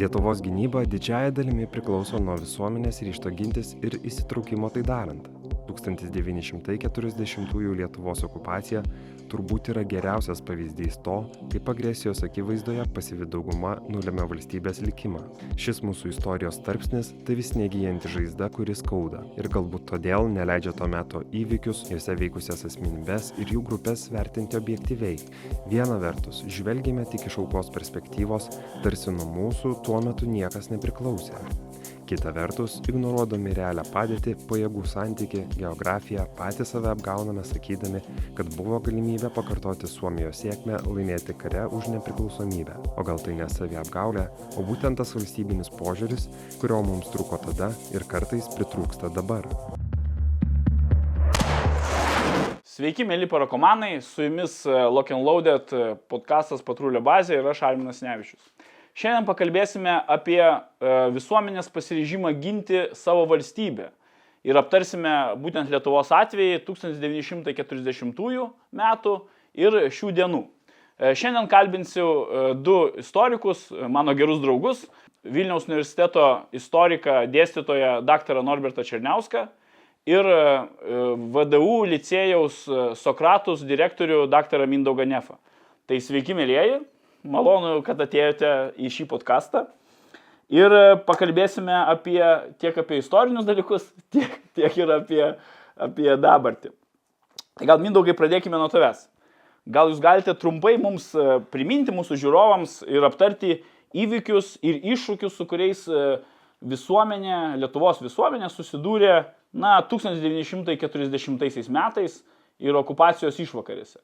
Lietuvos gynyba didžiaja dalimi priklauso nuo visuomenės ryšto gintis ir įsitraukimo tai darant. 1940 Lietuvos okupacija turbūt yra geriausias pavyzdys to, kaip agresijos akivaizdoje pasyvi dauguma nulėmė valstybės likimą. Šis mūsų istorijos tarpsnis tai vis negyjanti žaizda, kuris skauda ir galbūt todėl neleidžia to meto įvykius, juose veikusias asmenybės ir jų grupės vertinti objektyviai. Viena vertus, žvelgime tik iš aukos perspektyvos, tarsi nuo mūsų tuo metu niekas nepriklausė kita vertus ignoruodami realią padėtį pajėgų santykį geografiją patys save apgauname sakydami kad buvo galimybė pakartoti suomijos sėkmę laimėti kare už nepriklausomybę o gal tai ne saviapgaulė o būtent tas valstybinis požiūris kurio mums trūko tada ir kartais pritrūksta dabar Sveiki, mėly parakomanai, su jumis Lock and Loaded podcastas Patrulio bazė ir aš Alminas Nevičius. Šiandien pakalbėsime apie e, visuomenės pasiryžimą ginti savo valstybę. Ir aptarsime būtent Lietuvos atvejį 1940 metų ir šių dienų. E, šiandien kalbinsiu e, du istorikus, mano gerus draugus, Vilniaus universiteto istoriką, dėstytoją dr. Norbertą Černiauską ir VDU licėjaus Sokratus direktorių dr. Mindaugą Nefą. Tai sveiki, mėlyjeji, malonu, kad atėjote į šį podcastą. Ir pakalbėsime apie, tiek apie istorinius dalykus, tiek, tiek ir apie, apie dabartį. Tai gal mindaugai pradėkime nuo tavęs. Gal jūs galite trumpai mums e, priminti mūsų žiūrovams ir aptarti įvykius ir iššūkius, su kuriais e, visuomenė, Lietuvos visuomenė susidūrė, na, 1940 metais ir okupacijos išvakarėse.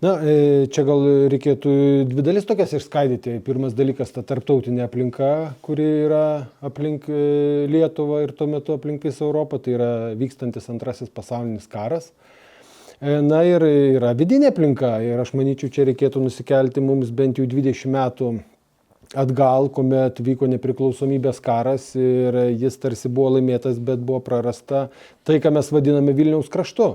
Na, e, čia gal reikėtų dvi dalis tokias išskaidyti. Pirmas dalykas - ta tarptautinė aplinka, kuri yra aplink e, Lietuvą ir tuo metu aplink visą Europą, tai yra vykstantis antrasis pasaulinis karas. E, na ir yra vidinė aplinka ir aš manyčiau, čia reikėtų nusikelti mums bent jau 20 metų atgal, kuomet vyko nepriklausomybės karas ir jis tarsi buvo laimėtas, bet buvo prarasta tai, ką mes vadiname Vilniaus kraštu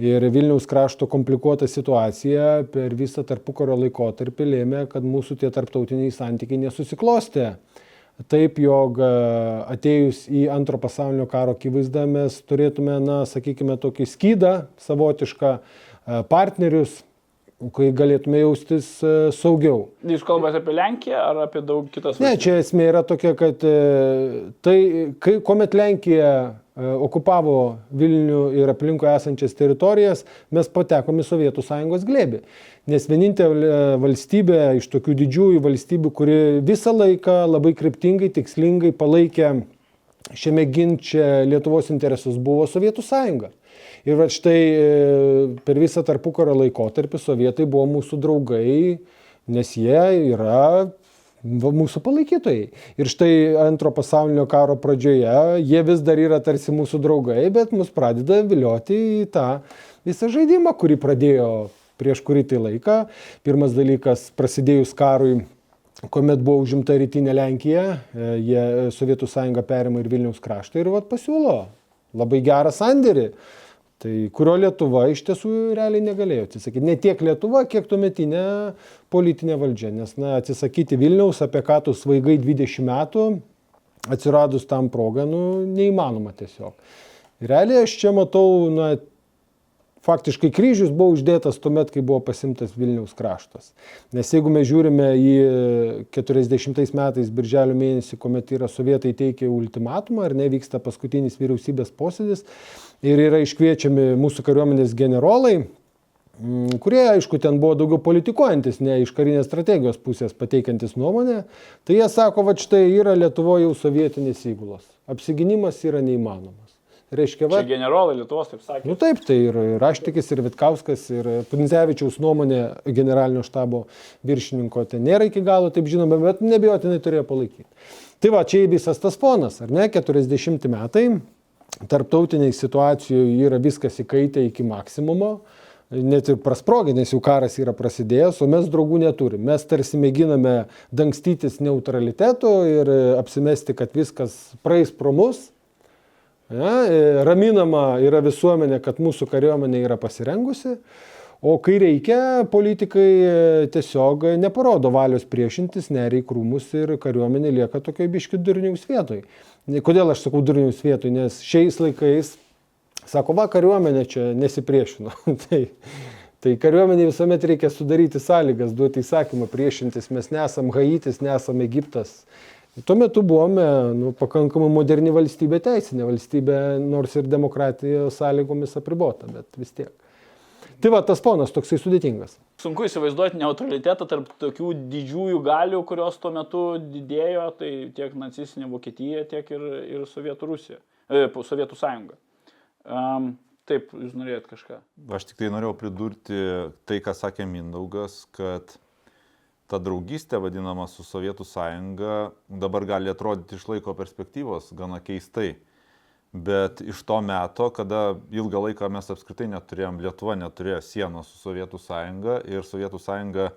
ir vilniaus krašto komplikuota situacija per visą tarpukario laikotarpį lėmė kad mūsų tie tarptautiniai santykiai nesusiklostė. Taip jog e, atėjus į antro pasaulinio karo akivaizdą mes turėtume na sakykime tokį skydą savotišką e, partnerius kai galėtume jaustis e, saugiau. Jūs kalbate apie Lenkiją ar apie daug kitas valstybės? Ne, čia esmė yra tokia, kad tai, kai, kuomet Lenkija E, okupavo Vilnių ir aplinkoje esančias teritorijas, mes patekome į Sovietų sąjungos glėbį. Nes vienintelė valstybė iš tokių didžiųjų valstybių, kuri visą laiką labai kryptingai, tikslingai palaikė šiame ginče Lietuvos interesus, buvo Sovietų sąjunga. Ir va štai e, per visą tarpukario laikotarpį sovietai buvo mūsų draugai, nes jie yra mūsų palaikytojai. Ir štai antro pasaulinio karo pradžioje jie vis dar yra tarsi mūsų draugai, bet mus pradeda vilioti į tą visą žaidimą, kurį pradėjo prieš kurį tai laiką. Pirmas dalykas, prasidėjus karui, kuomet buvo užimta rytinė Lenkija, e, jie Sovietų sąjunga perima ir Vilniaus kraštą ir vat pasiūlo labai gerą sandėrį tai kurio Lietuva iš tiesų realiai negalėjo atsisakyti. Ne tiek Lietuva, kiek tuometinė politinė valdžia. Nes na, atsisakyti Vilniaus, apie ką tu svaigai 20 metų, atsiradus tam progą, nu, neįmanoma tiesiog. Realiai aš čia matau, na, faktiškai kryžius buvo uždėtas tuomet, kai buvo pasimtas Vilniaus kraštas. Nes jeigu mes žiūrime į 40 metais, birželio mėnesį, kuomet yra sovietai teikia ultimatumą ar nevyksta paskutinis vyriausybės posėdis, ir yra iškviečiami mūsų kariuomenės generolai, mm, kurie, aišku, ten buvo daugiau politikuojantis, ne iš karinės strategijos pusės pateikiantis nuomonę, tai jie sako, va štai yra Lietuvoje jau sovietinės įgulos. Apsiginimas yra neįmanomas. Reiškia, va. Čia generolai Lietuvos taip sakė. Nu taip, tai ir Raštikis, ir Vitkauskas, ir Punzevičiaus nuomonė generalinio štabo viršininko ten nėra iki galo, taip žinoma, bet nebijotinai turėjo palaikyti. Tai va, čia visas tas fonas, ar ne, 40 metai, tarptautiniai situacijoje yra viskas įkaitę iki maksimumo, net ir prasprogė, nes jau karas yra prasidėjęs, o mes draugų neturim. Mes tarsi mėginame dangstytis neutralitetu ir apsimesti, kad viskas praeis pro mus. Ja, raminama yra visuomenė, kad mūsų kariuomenė yra pasirengusi, O kai reikia, politikai e, tiesiog neparodo valios priešintis, nereikia krūmus ir kariuomenė lieka tokio biškių durniaus vietoj. Kodėl aš sakau durniaus vietoj? Nes šiais laikais, sako, va, kariuomenė čia nesipriešino. tai, tai kariuomenė visuomet reikia sudaryti sąlygas, duoti įsakymą priešintis. Mes nesam Haitis, nesam Egiptas. Tuo metu buvome nu, pakankamai moderni valstybė, teisinė valstybė, nors ir demokratijos sąlygomis apribota, bet vis tiek. Tai va, tas ponas toksai sudėtingas. Sunku įsivaizduoti neutralitetą tarp tokių didžiųjų galių, kurios tuo metu didėjo, tai tiek nacistinė Vokietija, tiek ir, ir Sovietų Rusija, e, Sovietų sąjunga. Um, taip, jūs norėjot kažką. Aš tik tai norėjau pridurti tai, ką sakė Mindaugas, kad ta draugystė vadinama su Sovietų sąjunga dabar gali atrodyti iš laiko perspektyvos gana keistai. Bet iš to meto, kada ilgą laiką mes apskritai neturėjom, Lietuva neturėjo sienos su Sovietų sąjunga ir Sovietų sąjunga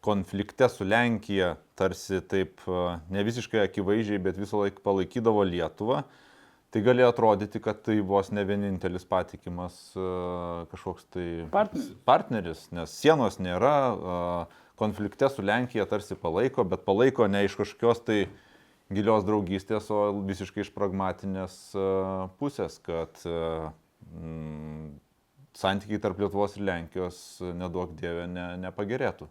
konflikte su Lenkija tarsi taip ne visiškai akivaizdžiai, bet visą laiką palaikydavo Lietuvą, tai galėjo atrodyti, kad tai vos ne vienintelis patikimas kažkoks tai partneris, nes sienos nėra, konflikte su Lenkija tarsi palaiko, bet palaiko ne iš kažkokios tai gilios draugystės, o visiškai iš pragmatinės e, pusės, kad e, mm, santykiai tarp Lietuvos ir Lenkijos nedaug dievė ne, nepagerėtų.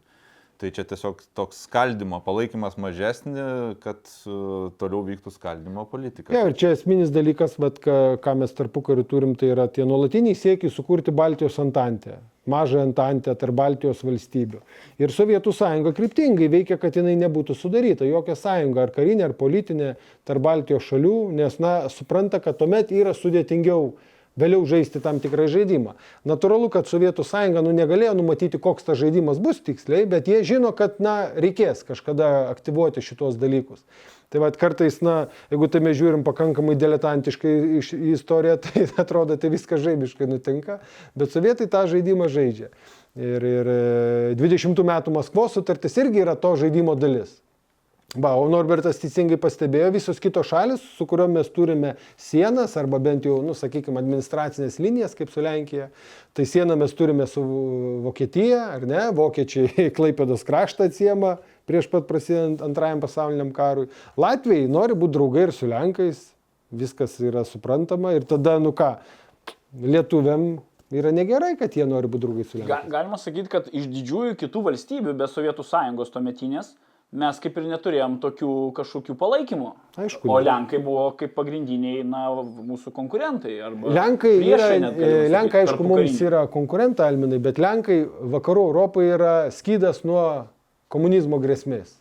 Tai čia tiesiog toks skaldimo palaikymas mažesnį, kad uh, toliau vyktų skaldimo politika. Ja, ir čia esminis dalykas, bet ką, ką mes tarpu kariu turim, tai yra tie nuolatiniai siekiai sukurti Baltijos antantę, mažą antantę tarp Baltijos valstybių. Ir Sovietų sąjunga kryptingai veikia, kad jinai nebūtų sudaryta. Jokia sąjunga, ar karinė, ar politinė, tarp Baltijos šalių, nes, na, supranta, kad tuomet yra sudėtingiau vėliau žaisti tam tikrą žaidimą. Natūralu, kad Sovietų sąjunga nu, negalėjo numatyti, koks tas žaidimas bus tiksliai, bet jie žino, kad na, reikės kažkada aktyvuoti šitos dalykus. Tai vad kartais, na, jeigu tai mes žiūrim pakankamai diletantiškai į istoriją, tai atrodo, tai viskas žaibiškai nutinka, bet sovietai tą žaidimą žaidžia. Ir, ir 20 e, metų Maskvos sutartis irgi yra to žaidimo dalis. Va, o Norbertas teisingai pastebėjo, visos kitos šalis, su kuriuom mes turime sienas, arba bent jau, nu, sakykime, administracinės linijas, kaip su Lenkija, tai sieną mes turime su Vokietija, ar ne? Vokiečiai Klaipėdos kraštą atsiema prieš pat prasidant antrajam pasauliniam karui. Latvijai nori būti draugai ir su Lenkais, viskas yra suprantama ir tada, nu ką, lietuviam yra negerai, kad jie nori būti draugai su Lenkais. Galima sakyti, kad iš didžiųjų kitų valstybių be Sovietų sąjungos tuometinės, mes kaip ir neturėjom tokių kažkokių palaikymų. Aišku. O Lenkai buvo kaip pagrindiniai na, mūsų konkurentai. Lenkai, yra, e, Lenkai aišku, mums yra konkurentai, Alminai, bet Lenkai vakarų Europoje yra skydas nuo komunizmo grėsmės.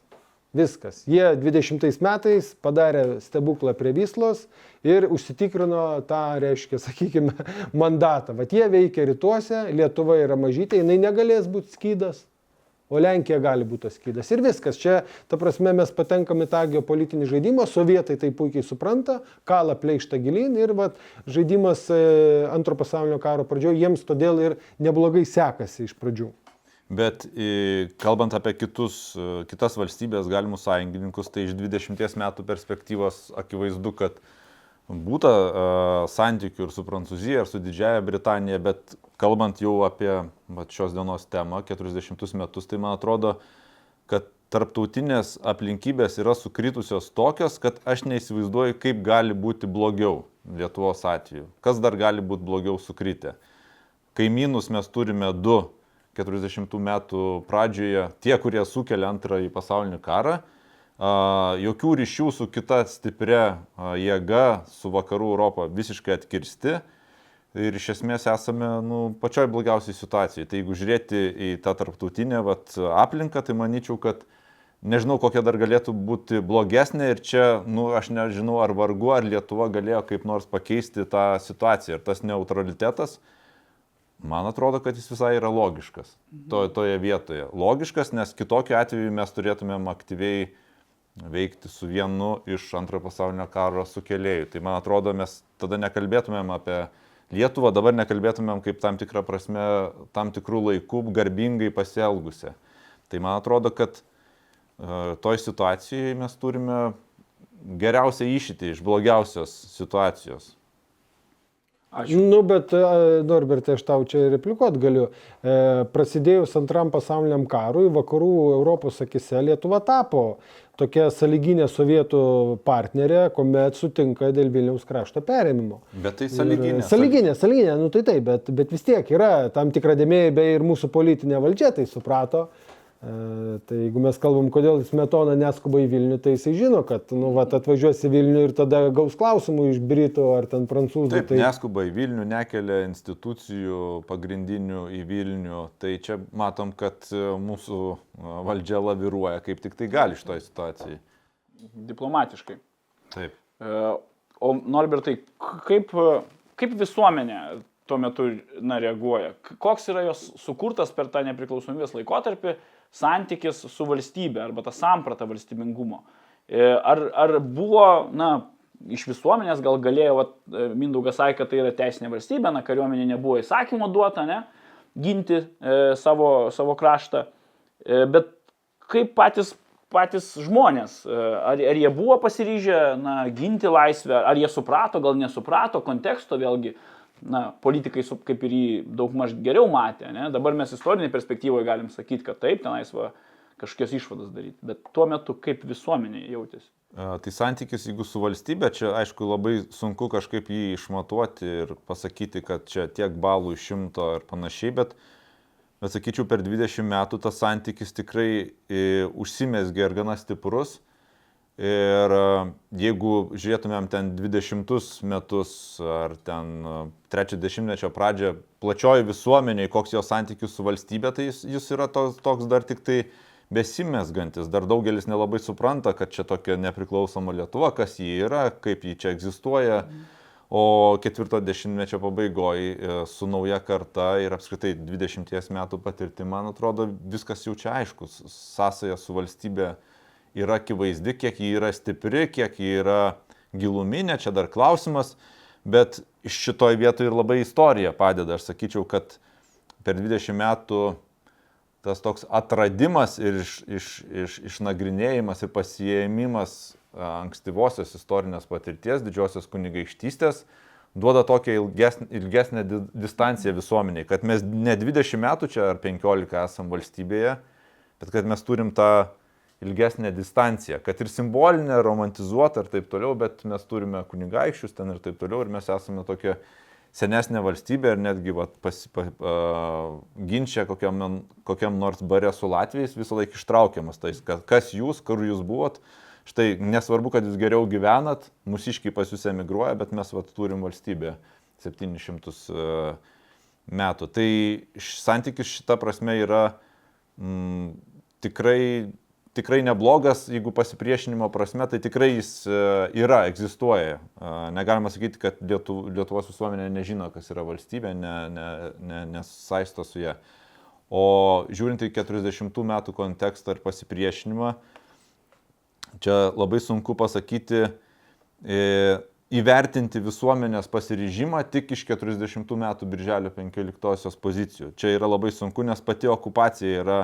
Viskas. Jie 20 metais padarė stebuklą prie Vyslos ir užsitikrino tą, reiškia, sakykime, mandatą. Vat jie veikia rytuose, Lietuva yra mažytė, jinai negalės būti skydas o Lenkija gali būti tas skydas. Ir viskas. Čia, ta prasme, mes patenkame į tą geopolitinį žaidimą, sovietai tai puikiai supranta, kalą pleištą gilin ir vat, žaidimas e, antro pasaulinio karo pradžioje jiems todėl ir neblogai sekasi iš pradžių. Bet kalbant apie kitus, e, kitas valstybės galimus sąjungininkus, tai iš 20 metų perspektyvos akivaizdu, kad būta uh, santykių ir su Prancūzija, ir su Didžiaja Britanija, bet kalbant jau apie va, šios dienos temą, 40 metus, tai man atrodo, kad tarptautinės aplinkybės yra sukritusios tokios, kad aš neįsivaizduoju, kaip gali būti blogiau Lietuvos atveju. Kas dar gali būti blogiau sukritę? Kaimynus mes turime du 40 metų pradžioje, tie, kurie sukelia antrąjį pasaulinį karą jokių ryšių su kita stipria jėga, su vakarų Europą visiškai atkirsti. Ir iš esmės esame nu, pačioj blogiausiai situacijai. Tai jeigu žiūrėti į tą tarptautinę vat, aplinką, tai manyčiau, kad nežinau, kokia dar galėtų būti blogesnė ir čia, nu, aš nežinau, ar vargu, ar Lietuva galėjo kaip nors pakeisti tą situaciją. Ir tas neutralitetas, man atrodo, kad jis visai yra logiškas to, toje vietoje. Logiškas, nes kitokiu atveju mes turėtumėm aktyviai veikti su vienu iš antrojo pasaulinio karo sukėlėjų. Tai man atrodo, mes tada nekalbėtumėm apie Lietuvą, dabar nekalbėtumėm kaip tam tikrą prasme, tam tikrų laikų garbingai pasielgusią. Tai man atrodo, kad uh, toj situacijai mes turime geriausią išitį iš blogiausios situacijos. Ačiū. Nu, bet, e, Norbertai, aš tau čia replikuot galiu. E, prasidėjus antram pasauliniam karui, vakarų Europos akise Lietuva tapo tokia saliginė sovietų partnerė, kuomet sutinka dėl Vilniaus krašto perėmimo. Bet tai saliginė. Saliginė, saliginė, nu tai taip, bet, bet vis tiek yra tam tikra dėmė, beje, ir mūsų politinė valdžia tai suprato. E, tai jeigu mes kalbam, kodėl Smetona neskuba į Vilnių, tai jisai žino, kad nu, vat, atvažiuos į Vilnių ir tada gaus klausimų iš Britų ar ten prancūzų. Taip, tai... neskuba į Vilnių, nekelia institucijų pagrindinių į Vilnių. Tai čia matom, kad e, mūsų e, valdžia laviruoja kaip tik tai gali šitoje situacijoje. Diplomatiškai. Taip. O Norbertai, kaip, kaip visuomenė tuo metu na, reaguoja? Koks yra jos sukurtas per tą nepriklausomybės laikotarpį? Santykis su valstybė arba ta samprata valstybingumo. E, ar, ar buvo, na, iš visuomenės gal galėjo, vat, e, Mindaugas sakė, kad tai yra teisinė valstybė, na, kariuomenė nebuvo įsakymo duota, ne, ginti e, savo, savo kraštą, e, bet kaip patys, patys žmonės, e, ar, ar jie buvo pasiryžę, na, ginti laisvę, ar jie suprato, gal nesuprato konteksto vėlgi, na, politikai kaip ir jį daug maž geriau matė. Ne? Dabar mes istorinėje perspektyvoje galim sakyti, kad taip, tenais va, kažkokias išvadas daryti, bet tuo metu kaip visuomenė jautėsi. Tai santykis, jeigu su valstybė, čia aišku labai sunku kažkaip jį išmatuoti ir pasakyti, kad čia tiek balų iš šimto ir panašiai, bet, bet sakyčiau, per 20 metų tas santykis tikrai e, užsimesgė ir gana stiprus. Ir e, jeigu žiūrėtumėm ten 20 metus ar ten 30-mečio e, pradžią plačioji visuomeniai, koks jo santykis su valstybė, tai jis, jis yra toks, toks dar tik tai besimesgantis. Dar daugelis nelabai supranta, kad čia tokia nepriklausoma Lietuva, kas jį yra, kaip jį čia egzistuoja. O ketvirto dešimtmečio pabaigoje su nauja karta ir apskritai 20 metų patirti, man atrodo, viskas jau čia aiškus. Sąsaja su valstybė yra akivaizdi, kiek ji yra stipri, kiek ji yra giluminė, čia dar klausimas, bet šitoj vietoje ir labai istorija padeda. Aš sakyčiau, kad per 20 metų tas toks atradimas ir iš, iš, iš, išnagrinėjimas ir pasijėmimas ankstyvosios istorinės patirties, didžiosios kunigaikštystės, duoda tokią ilgesnę, ilgesnę distanciją visuomeniai, kad mes ne 20 metų čia ar 15 esam valstybėje, bet kad mes turim tą ilgesnę distanciją, kad ir simbolinę, romantizuotą ir taip toliau, bet mes turime kunigaikščius ten ir taip toliau ir mes esame tokia senesnė valstybė ir netgi vat, pas, pa, uh, ginčia kokiam, kokiam nors bare su Latvijais visą laiką ištraukiamas tais, kas, kas jūs, kur jūs buvot. Štai nesvarbu, kad jūs geriau gyvenat, mūsiškai pas jūs emigruoja, bet mes vat, turim valstybę 700 uh, metų. Tai santykis šita prasme yra mm, tikrai tikrai neblogas, jeigu pasipriešinimo prasme, tai tikrai jis e, yra, egzistuoja. E, negalima sakyti, kad Lietu, Lietuvos visuomenė nežino, kas yra valstybė, ne, ne, ne, nesaisto su ją. O žiūrint į 40 metų kontekstą ir pasipriešinimą, čia labai sunku pasakyti, e, įvertinti visuomenės pasiryžimą tik iš 40 metų birželio 15 pozicijų. Čia yra labai sunku, nes pati okupacija yra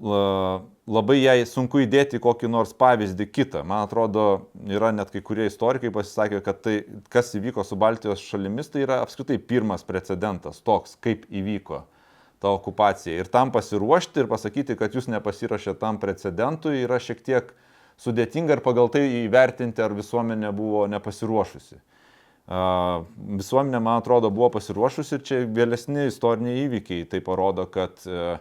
labai jai sunku įdėti kokį nors pavyzdį kitą. Man atrodo, yra net kai kurie istorikai pasisakė, kad tai, kas įvyko su Baltijos šalimis, tai yra apskritai pirmas precedentas toks, kaip įvyko ta okupacija. Ir tam pasiruošti ir pasakyti, kad jūs nepasirašė tam precedentui, yra šiek tiek sudėtinga ir pagal tai įvertinti, ar visuomenė buvo nepasiruošusi. Visuomenė, man atrodo, buvo pasiruošusi ir čia vėlesni istoriniai įvykiai tai parodo, kad uh,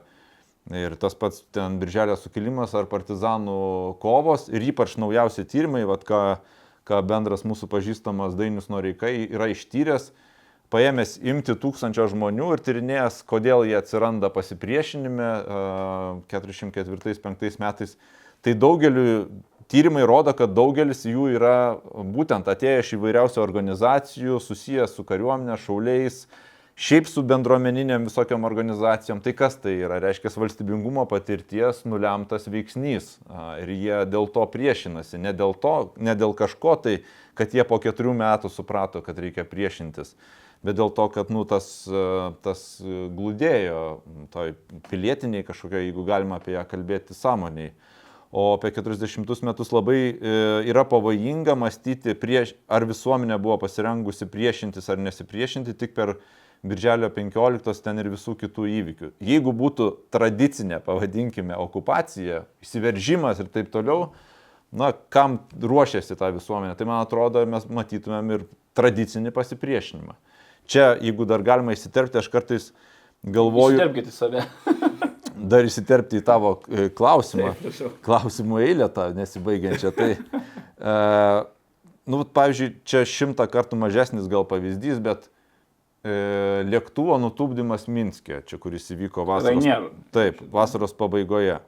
Ir tas pats ten birželio sukilimas ar partizanų kovos ir ypač naujausi tyrimai, vat, ką, ką bendras mūsų pažįstamas Dainius Noreikai yra ištyręs, paėmęs imti tūkstančio žmonių ir tyrinėjęs, kodėl jie atsiranda pasipriešinime 404-5 metais. Tai daugeliu tyrimai rodo, kad daugelis jų yra būtent atėję iš įvairiausių organizacijų, susijęs su kariuomenė, šauliais, Šiaip su bendruomeninėm visokiam organizacijom, tai kas tai yra? Reiškia valstybingumo patirties nulemtas veiksnys. Ir jie dėl to priešinasi, ne dėl, to, ne dėl kažko tai, kad jie po keturių metų suprato, kad reikia priešintis, bet dėl to, kad nu, tas, tas glūdėjo toj pilietiniai kažkokia, jeigu galima apie ją kalbėti, sąmoniai. O apie 40 metus labai e, yra pavojinga mąstyti, prieš, ar visuomenė buvo pasirengusi priešintis ar nesipriešinti tik per Birželio 15 ten ir visų kitų įvykių. Jeigu būtų tradicinė, pavadinkime, okupacija, įsiveržimas ir taip toliau, na, kam ruošiasi ta visuomenė, tai man atrodo, mes matytumėm ir tradicinį pasipriešinimą. Čia, jeigu dar galima įsiterpti, aš kartais galvoju... Įsiterpkite save. dar įsiterpti į tavo e, klausimą. Taip, klausimų eilę tą nesibaigiančią. Tai, e, nu, pavyzdžiui, čia šimtą kartų mažesnis gal pavyzdys, bet lėktuvo nutupdymas Minskė, čia kuris įvyko vasaros, taip, vasaros pabaigoje.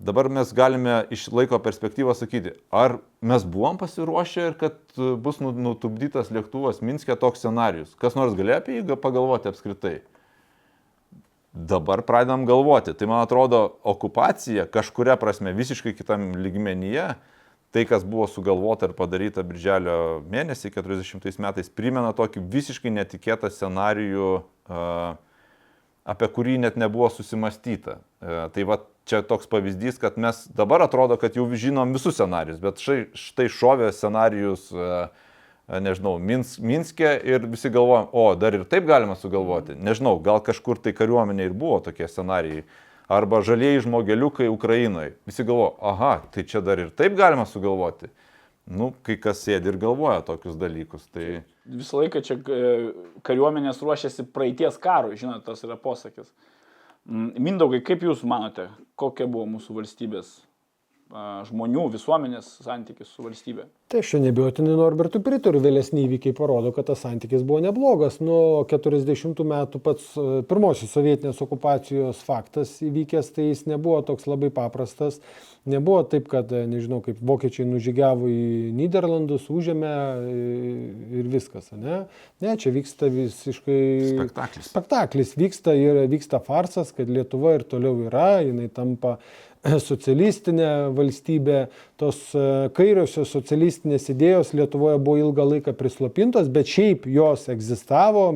Dabar mes galime iš laiko perspektyvos sakyti, ar mes buvom pasiruošę ir kad e, bus nu- nutupdytas lėktuvas Minskė toks scenarius. Kas nors galėjo apie jį pagalvoti apskritai? Dabar pradedam galvoti. Tai man atrodo, okupacija kažkuria prasme visiškai kitam lygmenyje, tai kas buvo sugalvota ir padaryta birželio mėnesį 40 metais, primena tokį visiškai netikėtą scenarijų, apie kurį net nebuvo susimastyta. E, Tai va čia toks pavyzdys, kad mes dabar atrodo, kad jau žinom visus scenarius, bet štai, štai šovė scenarius a, nežinau, Mins, Minske ir visi galvojam, o dar ir taip galima sugalvoti. Nežinau, gal kažkur tai kariuomenė ir buvo tokie scenarijai. Arba žalieji žmogeliukai Ukrainoje. Visi galvoja, aha, tai čia dar ir taip galima sugalvoti. Nu, kai kas sėdi ir galvoja tokius dalykus. Tai Visą laiką čia e, kariuomenės ruošiasi praeities karui, žinot, tas yra posakis. Mm, Mindaugai, kaip Jūs manote, kokia buvo mūsų valstybės žmonių, visuomenės santykis su valstybė? Tai aš čia nebijotinai Norbertui pritariu, vėlesni įvykiai parodo, kad tas santykis buvo neblogas. Nuo 40 metų pats e, pirmosios sovietinės okupacijos faktas įvykęs, tai jis nebuvo toks labai paprastas. Nebuvo taip, kad, e, nežinau, kaip vokiečiai nužygiavo į Niderlandus, užėmė e, ir viskas, ne? Ne, čia vyksta visiškai... Spektaklis. Spektaklis vyksta ir vyksta farsas, kad Lietuva ir toliau yra, jinai tampa socialistinė valstybė, tos e, kairiosios socialistinės idėjos Lietuvoje buvo ilgą laiką prislopintos, bet šiaip jos egzistavo,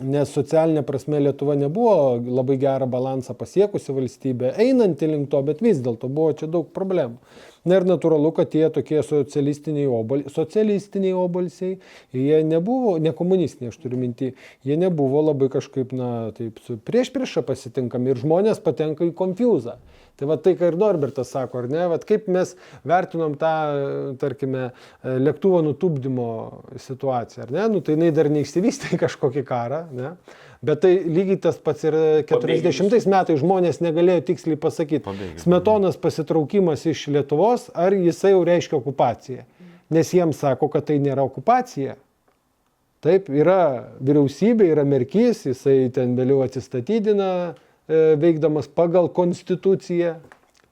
nes socialinė prasme Lietuva nebuvo labai gerą balansą pasiekusi valstybė, einanti link to, bet vis dėlto buvo čia daug problemų. Na ir natūralu, kad tie tokie socialistiniai, obal, socialistiniai obalsiai, jie nebuvo, ne komunistiniai, aš turiu minti, jie nebuvo labai kažkaip, na, taip, prieš priešą pasitinkami ir žmonės patenka į konfuzą. Tai va tai, ką ir Norbertas sako, ar ne, va kaip mes vertinom tą, tarkime, lėktuvo nutupdymo situaciją, ar ne, nu tai jinai dar neišsivystė į kažkokį karą, ne. Bet tai lygiai tas pats ir 40 metais žmonės negalėjo tiksliai pasakyti. Pabėgėliai. Smetonas pasitraukimas iš Lietuvos, ar jisai jau reiškia okupaciją. Nes jiems sako, kad tai nėra okupacija. Taip, yra vyriausybė, yra merkys, jisai ten vėliau atsistatydina, e, veikdamas pagal konstituciją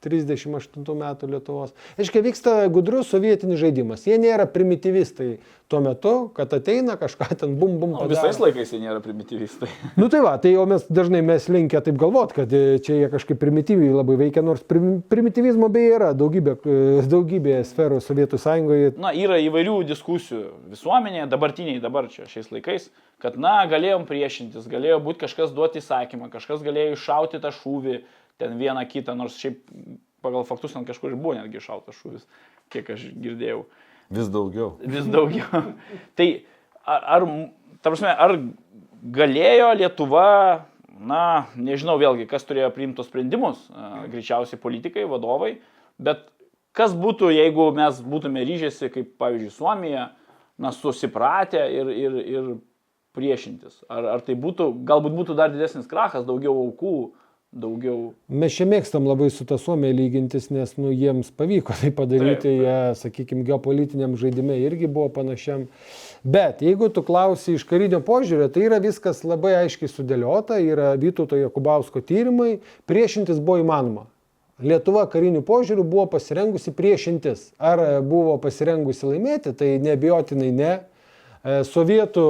38 metų Lietuvos. Aiškiai, vyksta gudrus sovietinis žaidimas. Jie nėra primityvistai tuo metu, kad ateina kažką ten bum bum. O visais laikais jie nėra primityvistai. Nu tai va, tai jau mes dažnai mes linkę taip galvot, kad e, čia jie kažkaip primityviai labai veikia, nors prim, primityvizmo beje yra daugybė, e, daugybė sferų Sovietų sąjungoje. Na, yra įvairių diskusijų visuomenėje, dabartiniai dabar čia šiais laikais, kad, na, galėjom priešintis, galėjo būti kažkas duoti įsakymą, kažkas galėjo iššauti tą šūvį, ten vieną kitą, nors šiaip pagal faktus ten kažkur ir buvo netgi iššautas šūvis, kiek aš girdėjau. vis daugiau. Vis daugiau. tai ar, ar, ta prasme, ar galėjo Lietuva, na, nežinau vėlgi, kas turėjo priimtos sprendimus, greičiausiai politikai, vadovai, bet kas būtų, jeigu mes būtume ryžęsi, kaip pavyzdžiui, Suomija, na, susipratę ir, ir, ir priešintis. Ar, ar tai būtų, galbūt būtų dar didesnis krachas, daugiau aukų, daugiau... Mes čia mėgstam labai su ta Suomija lygintis, nes nu, jiems pavyko tai padaryti, Taip, jie, sakykime, geopolitiniam žaidime irgi buvo panašiam. Bet jeigu tu klausi iš karinio požiūrio, tai yra viskas labai aiškiai sudėliota, yra Vytauto Jakubausko tyrimai, priešintis buvo įmanoma. Lietuva karinių požiūrių buvo pasirengusi priešintis. Ar buvo pasirengusi laimėti, tai nebejotinai ne. E, Sovietų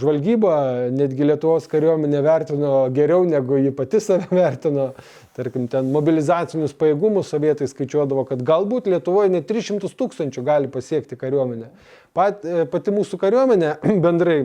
žvalgyba netgi Lietuvos kariuomenė vertino geriau negu ji pati save vertino. Tarkim, ten mobilizacinius pajėgumus sovietai skaičiuodavo, kad galbūt Lietuvoje net 300 tūkstančių gali pasiekti kariuomenė. Pat, e, pati mūsų kariuomenė bendrai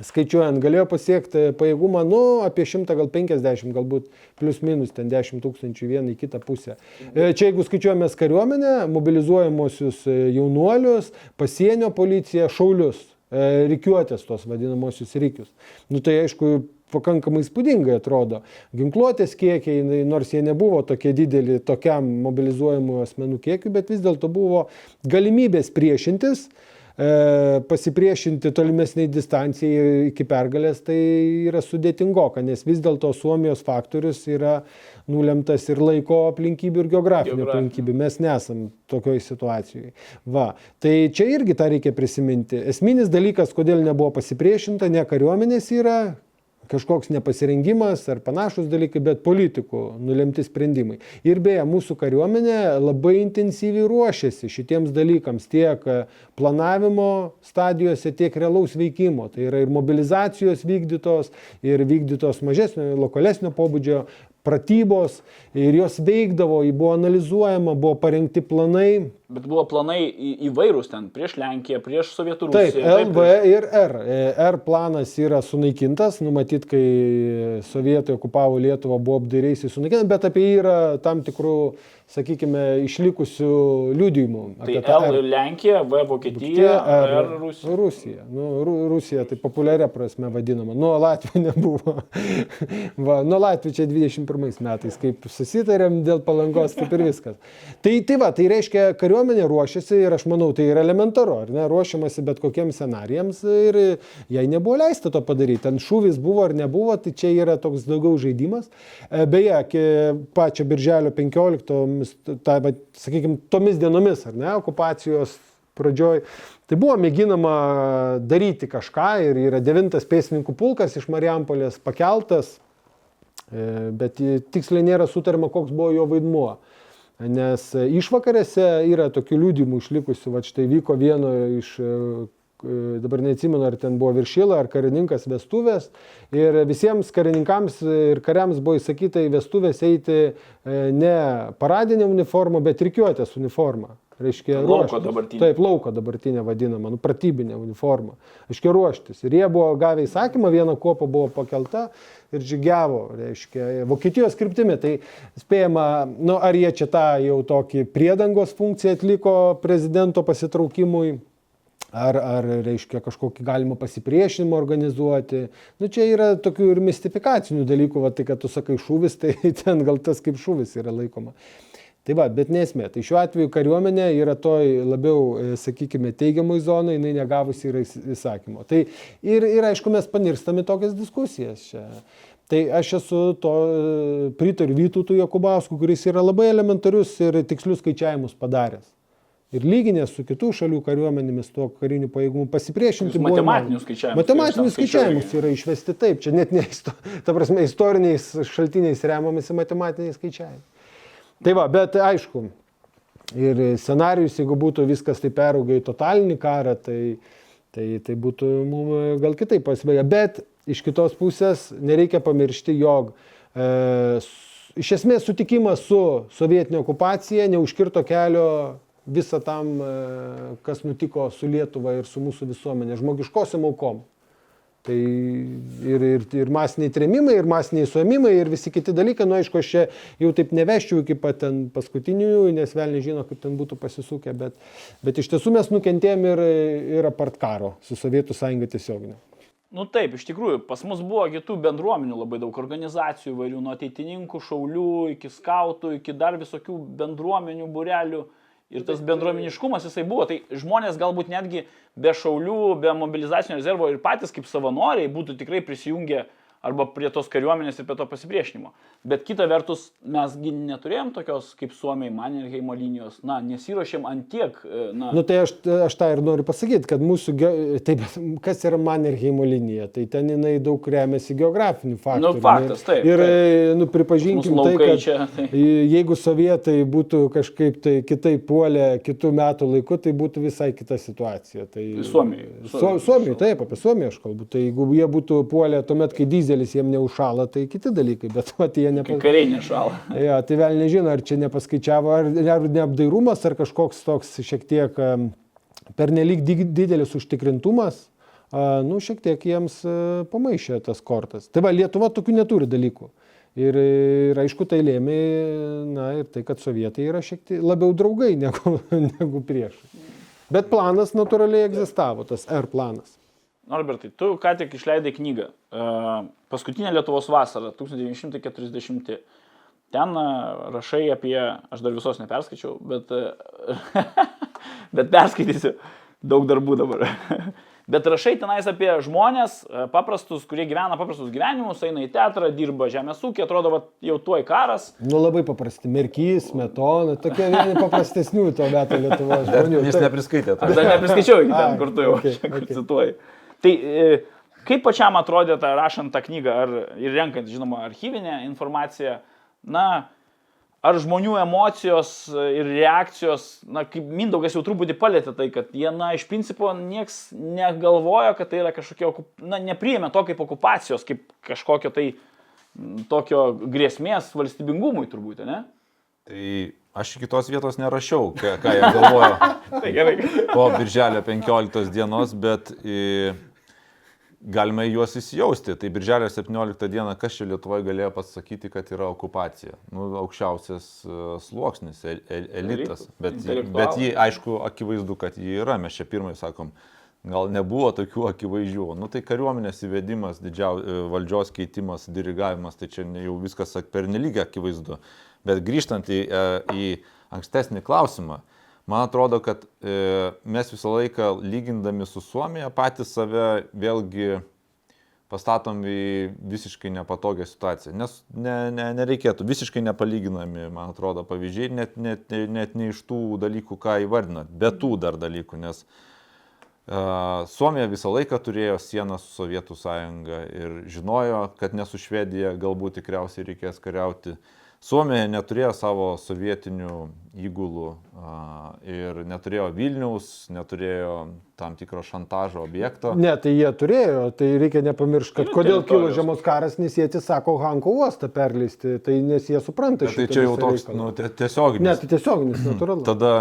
skaičiuojant, galėjo pasiekti pajėgumą, nu, apie 100, gal 50, galbūt plus minus ten 10 tūkstančių vieną į kitą pusę. E, Čia jeigu skaičiuojame kariuomenę, mobilizuojamosius jaunuolius, pasienio policiją, šaulius, e, rikiuotės tos vadinamosius rykius. Nu tai aišku, pakankamai įspūdingai atrodo. Ginkluotės kiekiai, nors jie nebuvo tokie dideli tokiam mobilizuojamų asmenų kiekiu, bet vis dėlto buvo galimybės priešintis, e, pasipriešinti tolimesniai distancijai iki pergalės, tai yra sudėtingoka, nes vis dėlto Suomijos faktorius yra nulemtas ir laiko aplinkybių, ir geografinių aplinkybių. Mes nesam tokioj situacijai. Va. Tai čia irgi tą reikia prisiminti. Esminis dalykas, kodėl nebuvo pasipriešinta, ne kariuomenės yra kažkoks nepasirengimas ar panašus dalykai, bet politikų nulemti sprendimai. Ir beje, mūsų kariuomenė labai intensyviai ruošiasi šitiems dalykams tiek e, planavimo stadijose, tiek realaus veikimo. Tai yra ir mobilizacijos vykdytos, ir vykdytos mažesnio, lokalesnio pobūdžio pratybos, ir jos veikdavo, buvo analizuojama, buvo parengti planai, Bet buvo planai įvairūs ten prieš Lenkiją, prieš Sovietų Taip, Rusiją. LV ir R. E, R planas yra sunaikintas, numatyt, kai sovietai okupavo Lietuvą, buvo apdairiaisiai sunaikintas, bet apie jį yra tam tikrų, sakykime, išlikusių liudijimų. Tai L R. Lenkija, V Vokietija, R Rusija. Rusija. Nu, Ru, Rusija tai populiaria prasme vadinama. Nuo Latvijų nebuvo. Va, nuo Latvijų čia 21 metais, kaip susitarėm dėl palangos, kaip ir viskas. Tai, tai va, tai reiškia, kariuomenė ruošiasi ir aš manau, tai yra elementaru, ar ne, ruošiamasi bet kokiems scenarijams ir jai nebuvo leista to padaryti. Ten šūvis buvo ar nebuvo, tai čia yra toks daugiau žaidimas. E, Beje, pačio birželio 15, ta, sakykime, tomis dienomis, ar ne, okupacijos pradžioj. Tai buvo mėginama daryti kažką ir yra devintas pėsininkų pulkas iš Marijampolės pakeltas, e, bet tiksliai nėra sutarima, koks buvo jo vaidmuo. Nes e, išvakarėse yra tokių liūdimų išlikusių, va štai vyko vieno iš, e, e, dabar neatsimenu, ar ten buvo viršyla, ar karininkas vestuvės. Ir visiems karininkams ir kariams buvo įsakyta į vestuvės eiti ne paradinė uniforma, bet rikiuotės uniforma. Reiškia, Lauko ruoštis. dabartinė. Taip, lauko dabartinė vadinama, nu, pratybinė uniforma. Aiškiai ruoštis. Ir jie buvo gavę įsakymą, viena kopa buvo pakelta ir žygiavo, reiškia, Vokietijos kryptimi. Tai spėjama, nu, ar jie čia tą jau tokį priedangos funkciją atliko prezidento pasitraukimui. Ar, ar, reiškia, kažkokį galima pasipriešinimą organizuoti. Nu, čia yra tokių ir mistifikacinių dalykų, va, tai kad tu sakai šūvis, tai ten gal tas kaip šūvis yra laikoma. Tai va, bet nesmė. Tai šiuo atveju kariuomenė yra toj labiau, e, sakykime, teigiamoj zonai, jinai negavusi yra įs- įsakymo. Tai ir, ir aišku, mes panirstame tokias diskusijas čia. Tai aš esu to, e, pritariu Vytūtui Jokubausku, kuris yra labai elementarius ir tikslius skaičiavimus padaręs. Ir lyginės su kitų šalių kariuomenėmis tuo kariniu pajėgumu pasipriešinti. Buvo matematinius skaičiavimus Matematinius skaičiavimus yra išvesti taip, čia net ne, ta prasme, istoriniais šaltiniais remiamasi matematiniais skaičiavimais. Tai va, bet aišku, ir scenarius, jeigu būtų viskas tai perauga į totalinį karą, tai, tai, tai būtų mums gal kitaip pasibaigę. Bet iš kitos pusės nereikia pamiršti, jog e, iš esmės sutikimas su sovietinė okupacija neužkirto kelio visą tam, e, kas nutiko su Lietuva ir su mūsų visuomenė, žmogiškosiam aukom. Tai ir, ir, ir masiniai trėmimai, ir masiniai suėmimai, ir visi kiti dalykai, nu aišku, aš čia jau taip neveščiau iki pat ten paskutinių, nes vėl nežino, kaip ten būtų pasisukę, bet, bet iš tiesų mes nukentėjom ir, ir apart karo su Sovietų sąjunga tiesioginė. Nu taip, iš tikrųjų, pas mus buvo kitų bendruomenių labai daug organizacijų, įvairių nuo ateitininkų, šaulių, iki skautų, iki dar visokių bendruomenių, burelių. Ir tas bendruomeniškumas jisai buvo. Tai žmonės galbūt netgi be šaulių, be mobilizacinio rezervo ir patys kaip savanoriai būtų tikrai prisijungę arba prie tos kariuomenės ir prie to pasipriešinimo. Bet kita vertus, mesgi neturėjom tokios kaip Suomiai Mannerheimo linijos, na, nesiuošėm ant tiek, e, na, Nu tai aš, aš tą ir noriu pasakyti, kad mūsų, ge- taip, kas yra Mannerheimo linija, tai ten jinai daug remiasi geografinių faktų. Nu, faktas, taip, Ir, taip. nu, pripažinkim tai, kad čia, tai- jeigu sovietai būtų kažkaip tai kitaip puolę kitų metų laiku, tai būtų visai kita situacija. Tai, Suomijoj. Su, Suomijoj, taip, apie Suomiją aš kalbu. Tai jeigu jie būtų puolę tuomet, kai dizelis jiem neužšala, tai kiti dalykai, bet vat, jie kai nepa... kariai nešala. Ja, tai vėl nežino, ar čia nepaskaičiavo, ar, ar neapdairumas, ar kažkoks toks šiek tiek pernelyg didelis užtikrintumas, nu, šiek tiek jiems a, pamaišė tas kortas. Tai va, Lietuva tokių neturi dalykų. Ir, ir aišku, tai lėmė, na ir tai, kad sovietai yra šiek tiek labiau draugai negu, negu priešai. Bet planas natūraliai egzistavo, tas R planas. Norbertai, tu ką tik išleidai knygą. Uh, paskutinė Lietuvos vasara, 1940. Ten uh, rašai apie, aš dar visos neperskaičiau, bet, uh, bet perskaitysiu, daug darbų dabar. bet rašai tenais apie žmonės, paprastus, kurie gyvena paprastus gyvenimus, eina į teatrą, dirba žemės ūkį, atrodo, va, jau tuoj karas. Nu labai paprasti, Merkys, Metona, tokie vieni paprastesnių to meto Lietuvos žmonių. Jis nepriskaitė. Aš dar nepriskaičiau iki ten, kur tu jau okay, okay, okay. cituoji. Tai e, kaip pačiam atrodė ta rašant tą knygą ar, ir renkant, žinoma, archyvinę informaciją, na, ar žmonių emocijos ir reakcijos, na, kaip Mindaugas jau truputį palėtė tai, kad jie, na, iš principo nieks negalvojo, kad tai yra kažkokia, na, nepriėmė to kaip okupacijos, kaip kažkokio tai tokio grėsmės valstybingumui turbūt, ne? Tai aš iki tos vietos nerašiau, ką, ką jie galvojo Tai gerai. po birželio 15 dienos, bet į, galima į juos įsijausti. Tai birželio 17 dieną, kas čia Lietuvoje galėjo pasakyti, kad yra okupacija? Nu, aukščiausias uh, sluoksnis, el, el, elitas. Bet, bet jį, aišku, akivaizdu, kad jį yra. Mes čia pirmai sakom, gal nebuvo tokių akivaizdžių. Nu, tai kariuomenės įvedimas, didžiau, e, valdžios keitimas, dirigavimas, tai čia jau viskas per nelygiai akivaizdu. Bet grįžtant į, e, į ankstesnį klausimą, man atrodo, kad e, mes visą laiką lygindami su Suomija patys save vėlgi pastatom į visiškai nepatogią situaciją. Nes ne, ne, nereikėtų, visiškai nepalyginami, man atrodo, pavyzdžiai, net, net, net ne iš tų dalykų, ką įvardinat, bet tų dar dalykų, nes uh, Suomija visą laiką turėjo sieną su Sovietų sąjunga ir žinojo, kad ne su Švedija galbūt tikriausiai reikės kariauti. Suomija neturėjo savo sovietinių įgulų a, ir neturėjo Vilniaus, neturėjo tam tikro šantažo objekto. Ne, tai jie turėjo, tai reikia nepamiršti, kad Yra kodėl kilo žiemos karas, nes jie atsisako Hanko uostą perleisti, tai nes jie supranta tai šitą čia jau toks reikalą. nu, tie- tiesioginis. Ne, tai tiesioginis, natūralu. Tada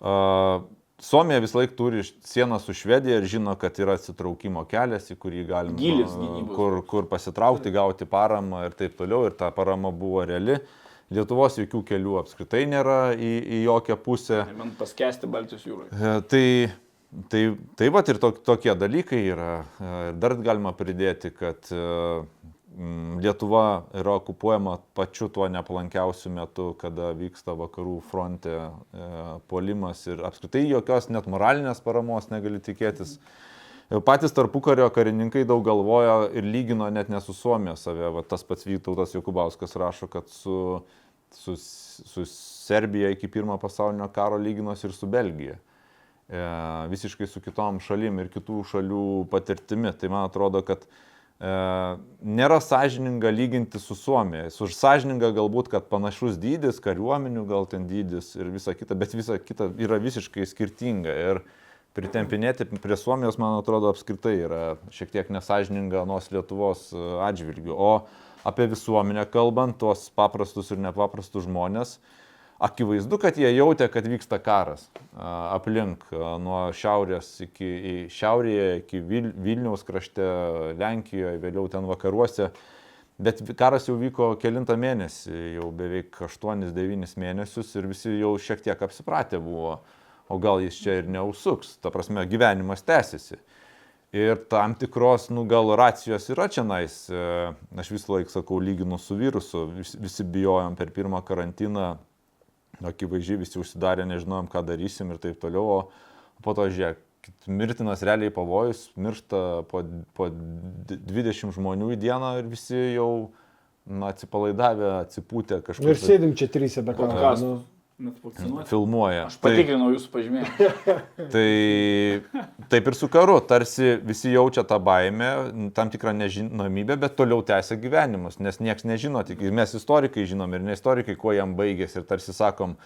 a, Suomija vis laik turi sieną su Švedija ir žino, kad yra atsitraukimo kelias, į kurį galima Gylis gynybos. kur, kur pasitraukti, gauti paramą ir taip toliau. Ir ta parama buvo reali. Lietuvos jokių kelių apskritai nėra į, į jokią pusę. Man paskesti Baltijos jūroje. E, Tai, tai, tai va ir tok, tokie dalykai yra. E, Ir dar galima pridėti, kad e, Lietuva yra okupuojama pačiu tuo nepalankiausiu metu, kada vyksta vakarų fronte e, puolimas ir apskritai jokios net moralinės paramos negali tikėtis. E, Patys tarpukario karininkai daug galvojo ir lygino net ne su Suomija save. Va, tas pats Vytautas Jokubauskas rašo, kad su, su, su Serbija iki pirmo pasaulinio karo lyginosi ir su Belgija. E, visiškai su kitom šalim ir kitų šalių patirtimi. Tai man atrodo, kad nėra sąžininga lyginti su Suomija. Su sąžininga galbūt, kad panašus dydis, kariuomenių gal ten dydis ir visa kita, bet visa kita yra visiškai skirtinga. Ir pritempinėti prie Suomijos, man atrodo, apskritai yra šiek tiek nesažininga nuos Lietuvos e, atžvilgių. O apie visuomenę kalbant, tuos paprastus ir nepaprastus žmonės, akivaizdu, kad jie jautė, kad vyksta karas aplink nuo šiaurės iki šiaurėje, iki Vil, Vilniaus krašte, Lenkijoje, vėliau ten vakaruose. Bet karas jau vyko kilintą mėnesį, jau beveik 8-9 mėnesius ir visi jau šiek tiek apsipratę buvo, o gal jis čia ir neužsuks, ta prasme gyvenimas tęsiasi. Ir tam tikros, nu gal racijos yra čia nais, aš visą laiką sakau, lyginu su virusu, visi bijojom per pirmą karantiną, akivaizdžiai visi užsidarė, nežinojom, ką darysim ir taip toliau, o po to žiūrėk, mirtinas realiai pavojus, miršta po, po d- 20 žmonių į dieną ir visi jau na, atsipalaidavę, atsipūtę kažkur Ir sėdim čia trysia be. Podcast. Nu. Filmuoja. Aš patikrinau jūsų pažymėjimą. Tai taip ir su karu, tarsi visi jaučia tą baimę, tam tikrą nežinomybę, bet toliau tęsia gyvenimus, nes niekas nežino, tik mes istorikai žinom ir ne istorikai, kuo jam baigėsi ir tarsi sakom,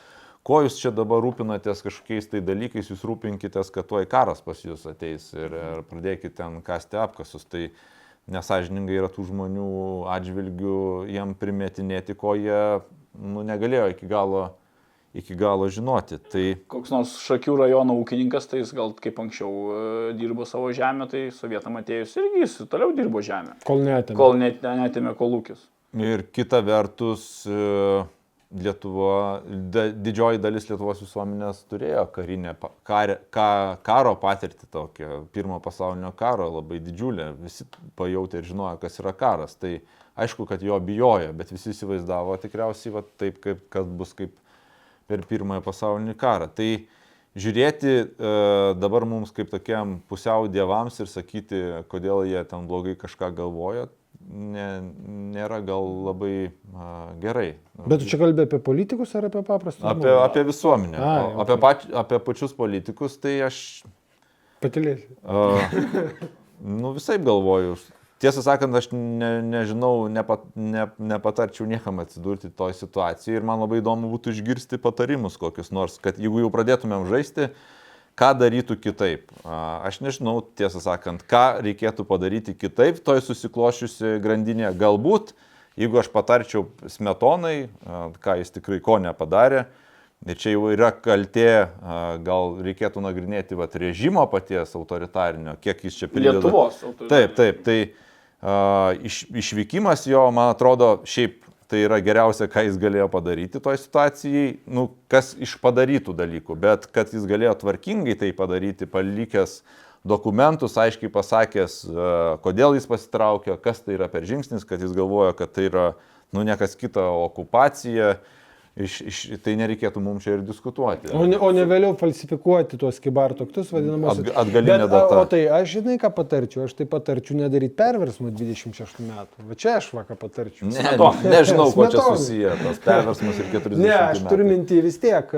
ko jūs čia dabar rūpinatės kažkokiais tai dalykais, jūs rūpinkitės, kad tuoj karas pas jūs ateis ir, ir pradėkite ten kasti apkasus. Tai nesažiningai yra tų žmonių atžvilgių jiem primetinėti, ko jie nu, negalėjo iki galo iki galo žinoti. Tai Koks nors Šakių rajono ūkininkas, tai jis gal kaip anksčiau e, dirbo savo žemę, tai sovietam atėjus irgi jis toliau dirbo žemę. Kol netėmė. Kol net, netėmė kolūkis. ir kita vertus, e, Lietuva, da, didžioji dalis Lietuvos visuomenės turėjo karinę, karė, ka, karo patirtį tokią, pirmo pasaulinio karo labai didžiulę, visi pajutė ir žinojo, kas yra karas. Tai aišku, kad jo bijojo, bet visi įsivaizdavo tikriausiai va, taip, kaip, kad bus kaip per pirmąją pasaulinį karą. Tai žiūrėti e, dabar mums kaip tokiam pusiau dievams ir sakyti, kodėl jie ten blogai kažką galvoja, ne, nėra gal labai a, gerai. Bet tu čia kalbė apie politikus ar apie paprastus? Apie, apie visuomenę. Ai, O apie, pač, apie pačius politikus, tai aš Patilėsi. uh, nu, visai galvoju. Tiesą sakant, aš ne, nežinau, nepat, ne, nepatarčiau niekam atsidurti toj situacijai ir man labai įdomu būtų išgirsti patarimus kokius nors, kad jeigu jau pradėtumėm žaisti, ką darytų kitaip. Aš nežinau, tiesą sakant, ką reikėtų padaryti kitaip toj susiklošiusi grandinė. Galbūt, jeigu aš patarčiau smetonai, ką jis tikrai ko nepadarė, ir čia jau yra kaltė, gal reikėtų nagrinėti vat, režimo paties autoritarinio, kiek jis čia prideda. Lietuvos. autoritetas. Taip, taip, tai iš, išvykimas jo, man atrodo, šiaip tai yra geriausia, ką jis galėjo padaryti toj situacijai, nu, kas iš padarytų dalykų, bet kad jis galėjo tvarkingai tai padaryti, palikęs dokumentus, aiškiai pasakęs, kodėl jis pasitraukė, kas tai yra per žingsnis, kad jis galvoja, kad tai yra, nu, ne kas kita, okupacija. Iš, iš, tai nereikėtų mums čia ir diskutuoti. O ne, o ne vėliau falsifikuoti tuos kibartoktus vadinamus. Atga- atgalinė data. O tai aš žinai, ką patarčiau? Aš tai patarčiau nedaryti perversmo 26 metų. Va čia aš va ką patarčiau. Ne, Smetonai. nežinau, kuo čia susiję tas perversmas ir 40 Ne, aš turiu mintį vis tiek.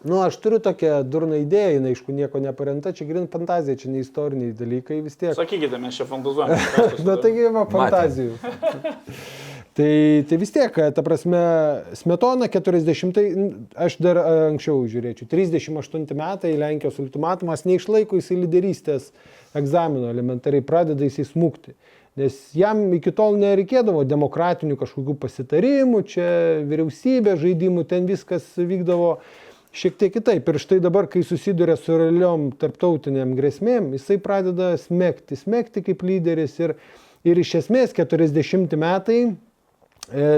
Nu, aš turiu tokią durną idėją, jinai aišku nieko neparemta, čia grin fantazija, čia ne istoriniai dalykai vis tiek. Sakykite, mes čia fantazuojame. Na taigi, va, fantazijų. tai, tai vis tiek, ta prasme, Smetona 40, aš dar anksčiau žiūrėčiau, 38 metai Lenkijos ultimatumas, neišlaiko jisai lyderystės egzamino, elementariai pradeda jisai smūgti. Nes jam iki tol nereikėdavo demokratinių kažkokių pasitarimų, čia vyriausybė, žaidimų, ten viskas vykdavo šiek tiek kitaip. Ir štai dabar, kai susiduria su realiom tarptautiniam grėsmėm, jisai pradeda smekti, smekti kaip lyderis. Ir, ir iš esmės 40 metai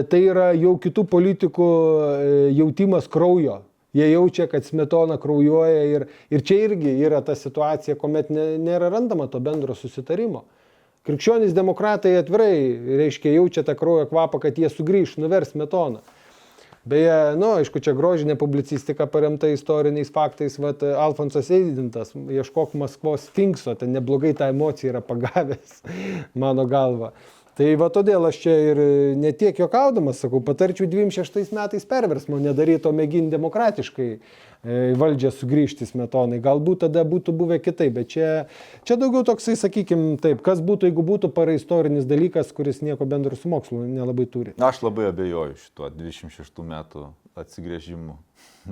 tai yra jau kitų politikų e, jautimas kraujo. Jie jaučia, kad smetona kraujuoja ir, ir čia irgi yra ta situacija, kuomet ne, nėra randama to bendro susitarimo. Krikščionys demokratai atvirai, reiškia, jaučia tą kraujo kvapą, kad jie sugrįž, nuvers metoną. Beje, nu, aišku, čia grožinė publicistika paremta istoriniais faktais, vat Alfonsas Eidintas, ieškok Maskvos Sfinkso, ten neblogai tą emociją yra pagavęs, mano galva. Tai va todėl aš čia ir ne tiek juokaudamas sakau, patarčiau 26 metais perversmo nedaryti, o mėginti demokratiškai e, valdžią sugrįžti smetonai. Galbūt tada būtų buvę kitaip, bet čia, čia daugiau toksai, sakykime, taip, kas būtų, jeigu būtų paraistorinis dalykas, kuris nieko bendro su mokslu nelabai turi. Aš labai abejoju šituo 26 metų atsigrėžimu.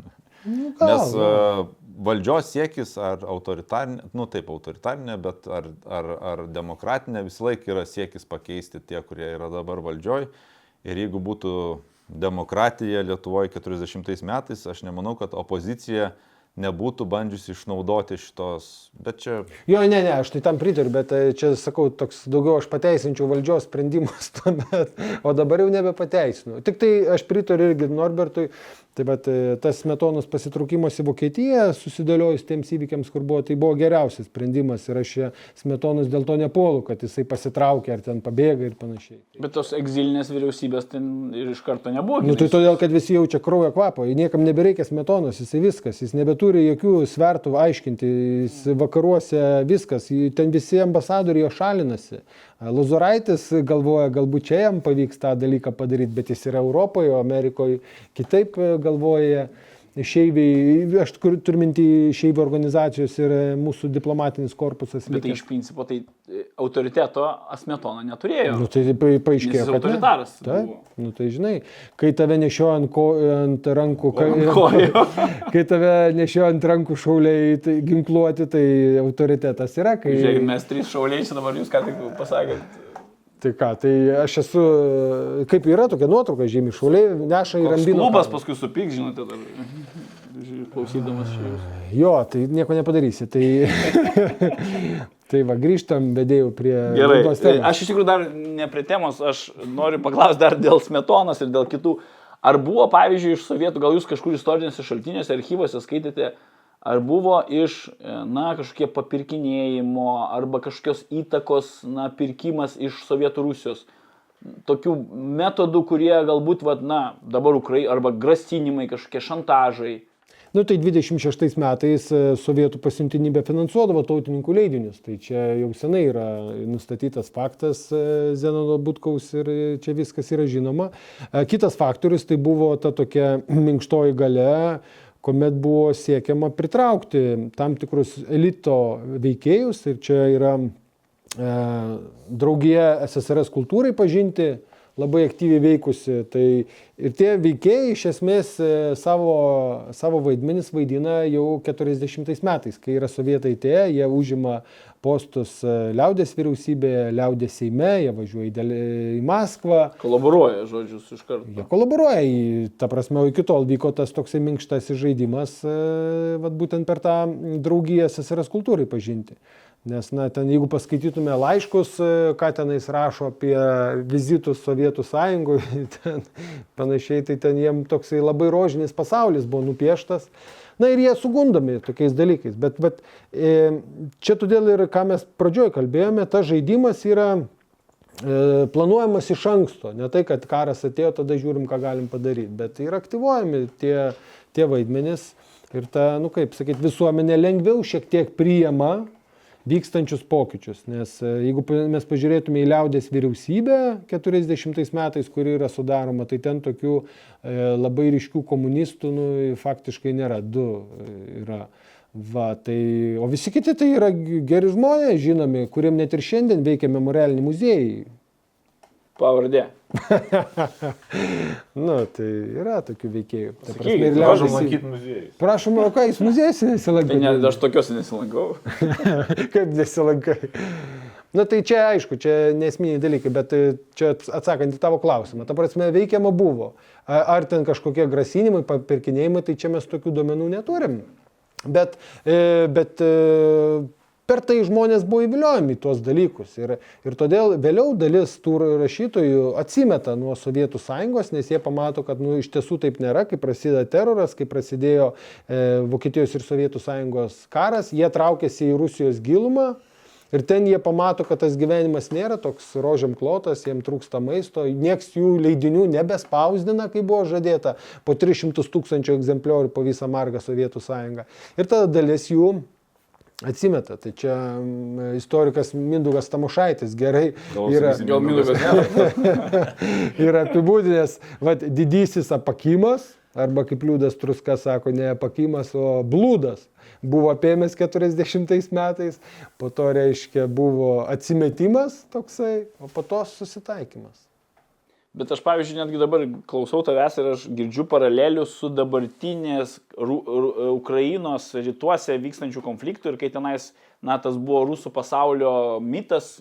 Nu, gal, Nes uh, valdžios siekis ar autoritarinė, nu taip, autoritarinė, bet ar, ar, ar demokratinė visą laiką yra siekis pakeisti tie, kurie yra dabar valdžioj. Ir jeigu būtų demokratija Lietuvoje 40 metais, aš nemanau, kad opozicija nebūtų bandžiusi išnaudoti šitos, bet čia Jo, ne, ne, aš tai tam pritariu, bet e, čia sakau, toks daugiau aš pateisinčiau valdžios sprendimus tuomet, o dabar jau nebepateisinu. Tik tai aš pritariu irgi Norbertui, tai bet tas metonos pasitraukimas į Vokietiją, susidėliojus tiems įvykiams, kur buvo, tai buvo geriausias sprendimas ir aš čia smetonos dėl to nepolu, kad jisai pasitraukė ar ten pabėga ir panašiai. Bet tos egzilinės vyriausybės ten ir iš karto nebuvo. Nu, tai todėl, kad visi jaučia kraujo kvapą, niekam nebereikia smetonos, jisai viskas, jis nebeturi jokių svertų aiškinti, jis vakaruose viskas, ten visi ambasadoriai jo šalinasi. Luzoraitis galvoja, galbūt čia jam pavyks tą dalyką padaryti, bet jis yra Europoje, o Amerikoje kitaip e, galvoja. Šeiviai, aš turiu minti šeivių organizacijos ir e, mūsų diplomatinis korpusas. Bet tai iš principo tai e, autoriteto asmetona neturėjo. Nu, tai paaiškėjo, jis autoritaras buvo. nu tai žinai, kai tave nešioja ant, ko, ant rankų, ka- Ant kojų. kai tave nešioja ant rankų šauliai tai, ginkluoti, tai autoritetas yra. Kai... Žiūrėkit, mes trys šauliai čia dabar jūs ką tik pasakėt. Tai ką, tai aš esu, kaip yra tokia nuotrauka, žymiai šauliai, neša į Koks rambino. klubas paskui supyk, žinote, dar klausydamas jūs. Jo, tai nieko nepadarysi. Tai, tai va, grįžtam, bedėjau prie... Gerai, temos. aš iš tikrųjų dar ne prie temos, aš noriu paklausti dar dėl smetonos ir dėl kitų. Ar buvo, pavyzdžiui, iš sovietų, gal jūs kažkur istorinėse šaltiniuose, archyvose skaitėte, ar buvo iš, e, na, kažkokie papirkinėjimo arba kažkokios įtakos, na, pirkimas iš Sovietų Rusijos. Tokių metodų, kurie galbūt, vad, na, dabar Ukrai, arba grasinimai, kažkokie šantažai. Nu, tai 26 metais e, sovietų pasiuntinybė finansuodavo tautininkų leidinius. Tai čia jau senai yra nustatytas faktas e, Zenono Butkaus ir čia viskas yra žinoma. Kitas faktorius tai buvo ta tokia minkštoji gale, kuomet buvo siekiama pritraukti tam tikrus elito veikėjus ir čia yra e, draugija SSRS kultūrai pažinti labai aktyviai veikusi. Tai ir tie veikėjai iš esmės e, savo, savo vaidmenis vaidina jau 40 metais, kai yra sovietai tie, jie užima postus e, liaudės vyriausybėje, liaudės seime, jie važiuoja į, Del- į Maskvą. Kolaboruoja, žodžius, iš karto. Jie kolaboruoja, į- ta prasme, iki tol vyko tas toksai minkštasis žaidimas, e, vat būtent per tą draugiją SSRS kultūrai pažinti. Nes, na, ten jeigu paskaitytume laiškus, e, ką tenais rašo apie vizitus Sovietų sąjungoje, ten panašiai, tai ten jiem toksai labai rožinis pasaulis buvo nupieštas. Na ir jie sugundomi tokiais dalykais. Bet, bet e, čia todėl ir ką mes pradžioj kalbėjome, tas žaidimas yra e, planuojamas iš anksto. Ne tai, kad karas atėjo, tada žiūrim, ką galim padaryti. Bet yra aktyvuojami tie, tie vaidmenys. Ir ta, nu kaip sakyti, visuomenė lengviau šiek tiek priima vykstančius pokyčius. Nes e, jeigu mes pažiūrėtume į liaudės vyriausybę 40 metais, kuri yra sudaroma, tai ten tokių e, labai ryškių komunistų nu, faktiškai nėra. Du e, yra. Va, tai, o visi kiti tai yra geri žmonės, žinomi, kuriem net ir šiandien veikia memorialiniai muziejai. Pavardė. Nu, tai yra tokių veikėjų. Ta prasme, ir prašom lankyti muziejus. Prašom, o ką jūs muziejus Tai nesilankote? ne, aš tokiuose nesilankau. Kaip nesilankai? Na tai čia aišku, čia nesminiai dalykai, bet e, čia atsakant į tavo klausimą. Ta prasme, veikiama buvo. Ar ten kažkokie grasinimai, papirkinėjimai, tai čia mes tokių duomenų neturim. Bet, e, bet e, per tai žmonės buvo įviliojami į tuos dalykus. Ir, ir todėl vėliau dalis tų rašytojų atsimeta nuo Sovietų sąjungos, nes jie pamato, kad nu, iš tiesų taip nėra, kai prasideda teroras, kai prasidėjo e, Vokietijos ir Sovietų sąjungos karas, jie traukėsi į Rusijos gilumą. Ir ten jie pamato, kad tas gyvenimas nėra toks rožiam klotas, jiems trūksta maisto, nieks jų leidinių nebespausdina, kaip buvo žadėta, po 300 tūkstančių egzempliorių po visą margą Sovietų sąjungą. Ir tada dalis jų atsimeta. Tai čia mm, istorikas Mindugas Tamušaitis gerai yra, yra apibūdinęs, vad, didysis apakimas, arba kaip liūdas truska sako, ne apakimas, o blūdas. Buvo apėmęs 40 metais, po to reiškia buvo atsimetimas toksai, o po to susitaikymas. Bet aš, pavyzdžiui, netgi dabar klausau tavęs ir aš girdžiu paralelių su dabartinės Ru, Ru, Ukrainos rytuose vykstančių konfliktų ir kai tenais, na, tas buvo rusų pasaulio mitas,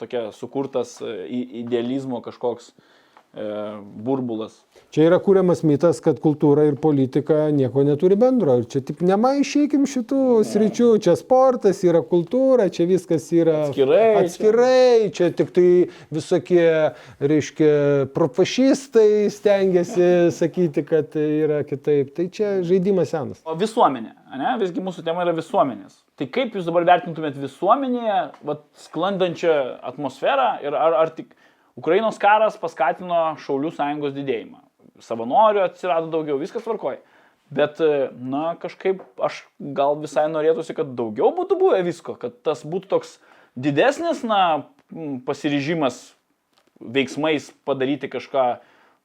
tokia sukurtas idealizmo kažkoks e, burbulas. Čia yra kūriamas mitas, kad kultūra ir politika nieko neturi bendro. Ir čia tik nemaišykim šitų sričių. Čia sportas, yra kultūra, čia viskas yra Atskirai čia. Atskirai, čia tik tai visokie, reiškia, profašistai stengiasi sakyti, kad tai yra kitaip. Tai čia žaidimas senas. O visuomenė, ne? visgi mūsų tema yra visuomenės. Tai kaip jūs dabar vertintumėt visuomenėje vat, sklandančią atmosferą ir ar, ar tik Ukrainos karas paskatino Šaulių sąjungos didėjimą? Savanorių atsirado daugiau, viskas tvarkoja. Bet, e, na, kažkaip aš gal visai norėtųsi, kad daugiau būtų buvę visko, kad tas būtų toks didesnis, na, pasiryžimas veiksmais padaryti kažką,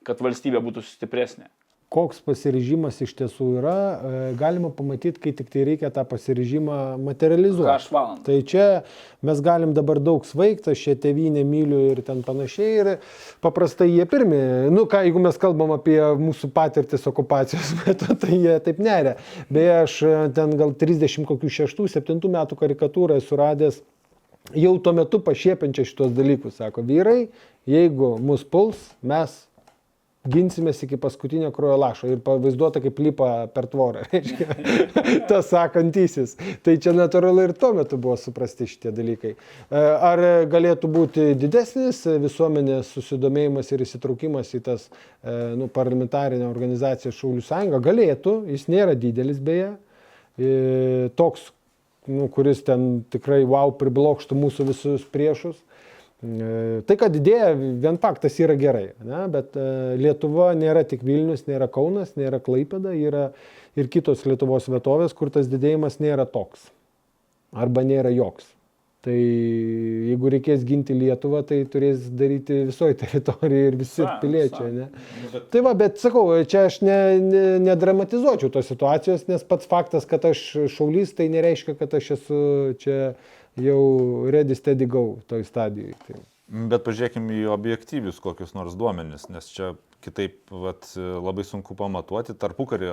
kad valstybė būtų stipresnė. Koks pasiryžimas iš tiesų yra, e, galima pamatyti, kai tik tai reikia tą pasiryžimą materializuoti. aš valandą. Tai čia mes galim dabar daug svaigti, aš čia tevinę myliu ir ten panašiai. Ir paprastai jie pirmi, nu ką, jeigu mes kalbam apie mūsų patirtis okupacijos metu, tai jie taip neria. Beje, aš e, ten gal 30 kokių 6-7 metų karikatūrą esu radęs jau tuo metu pašiepiančia šitos dalykus. Sako, vyrai, jeigu mus puls, mes ginsimės iki paskutinio kraujo lašo ir pavaizduota kaip lipa per tvorą. reiškia, Tas sakantysis. Tai čia natūralu ir tuo metu buvo suprasti šitie dalykai. E, Ar galėtų būti didesnis visuomenės susidomėjimas ir įsitraukimas į tas e, nu, parlamentarinę organizaciją Šaulių sąjungą? Galėtų, jis nėra didelis beje. E, Toks, nu, kuris ten tikrai wow priblokštų mūsų visus priešus. E, Tai, kad didėja, vien faktas yra gerai, ne? bet e, Lietuva nėra tik Vilnius, nėra Kaunas, nėra Klaipeda, yra ir kitos Lietuvos vietovės, kur tas didėjimas nėra toks. Arba nėra joks. Tai jeigu reikės ginti Lietuvą, tai turės daryti visoje teritorijoje ir visi Sa- piliečiai. sa- Ne? Tai va, bet sakau, čia aš ne, ne, nedramatizuočiau tos situacijos, nes pats faktas, kad aš šaulys, tai nereiškia, kad aš esu čia jau ready steady go toj stadijai. Tai. Bet pažiūrėkime į objektyvius kokius nors duomenis, nes čia kitaip vat, labai sunku pamatuoti, tarpukarį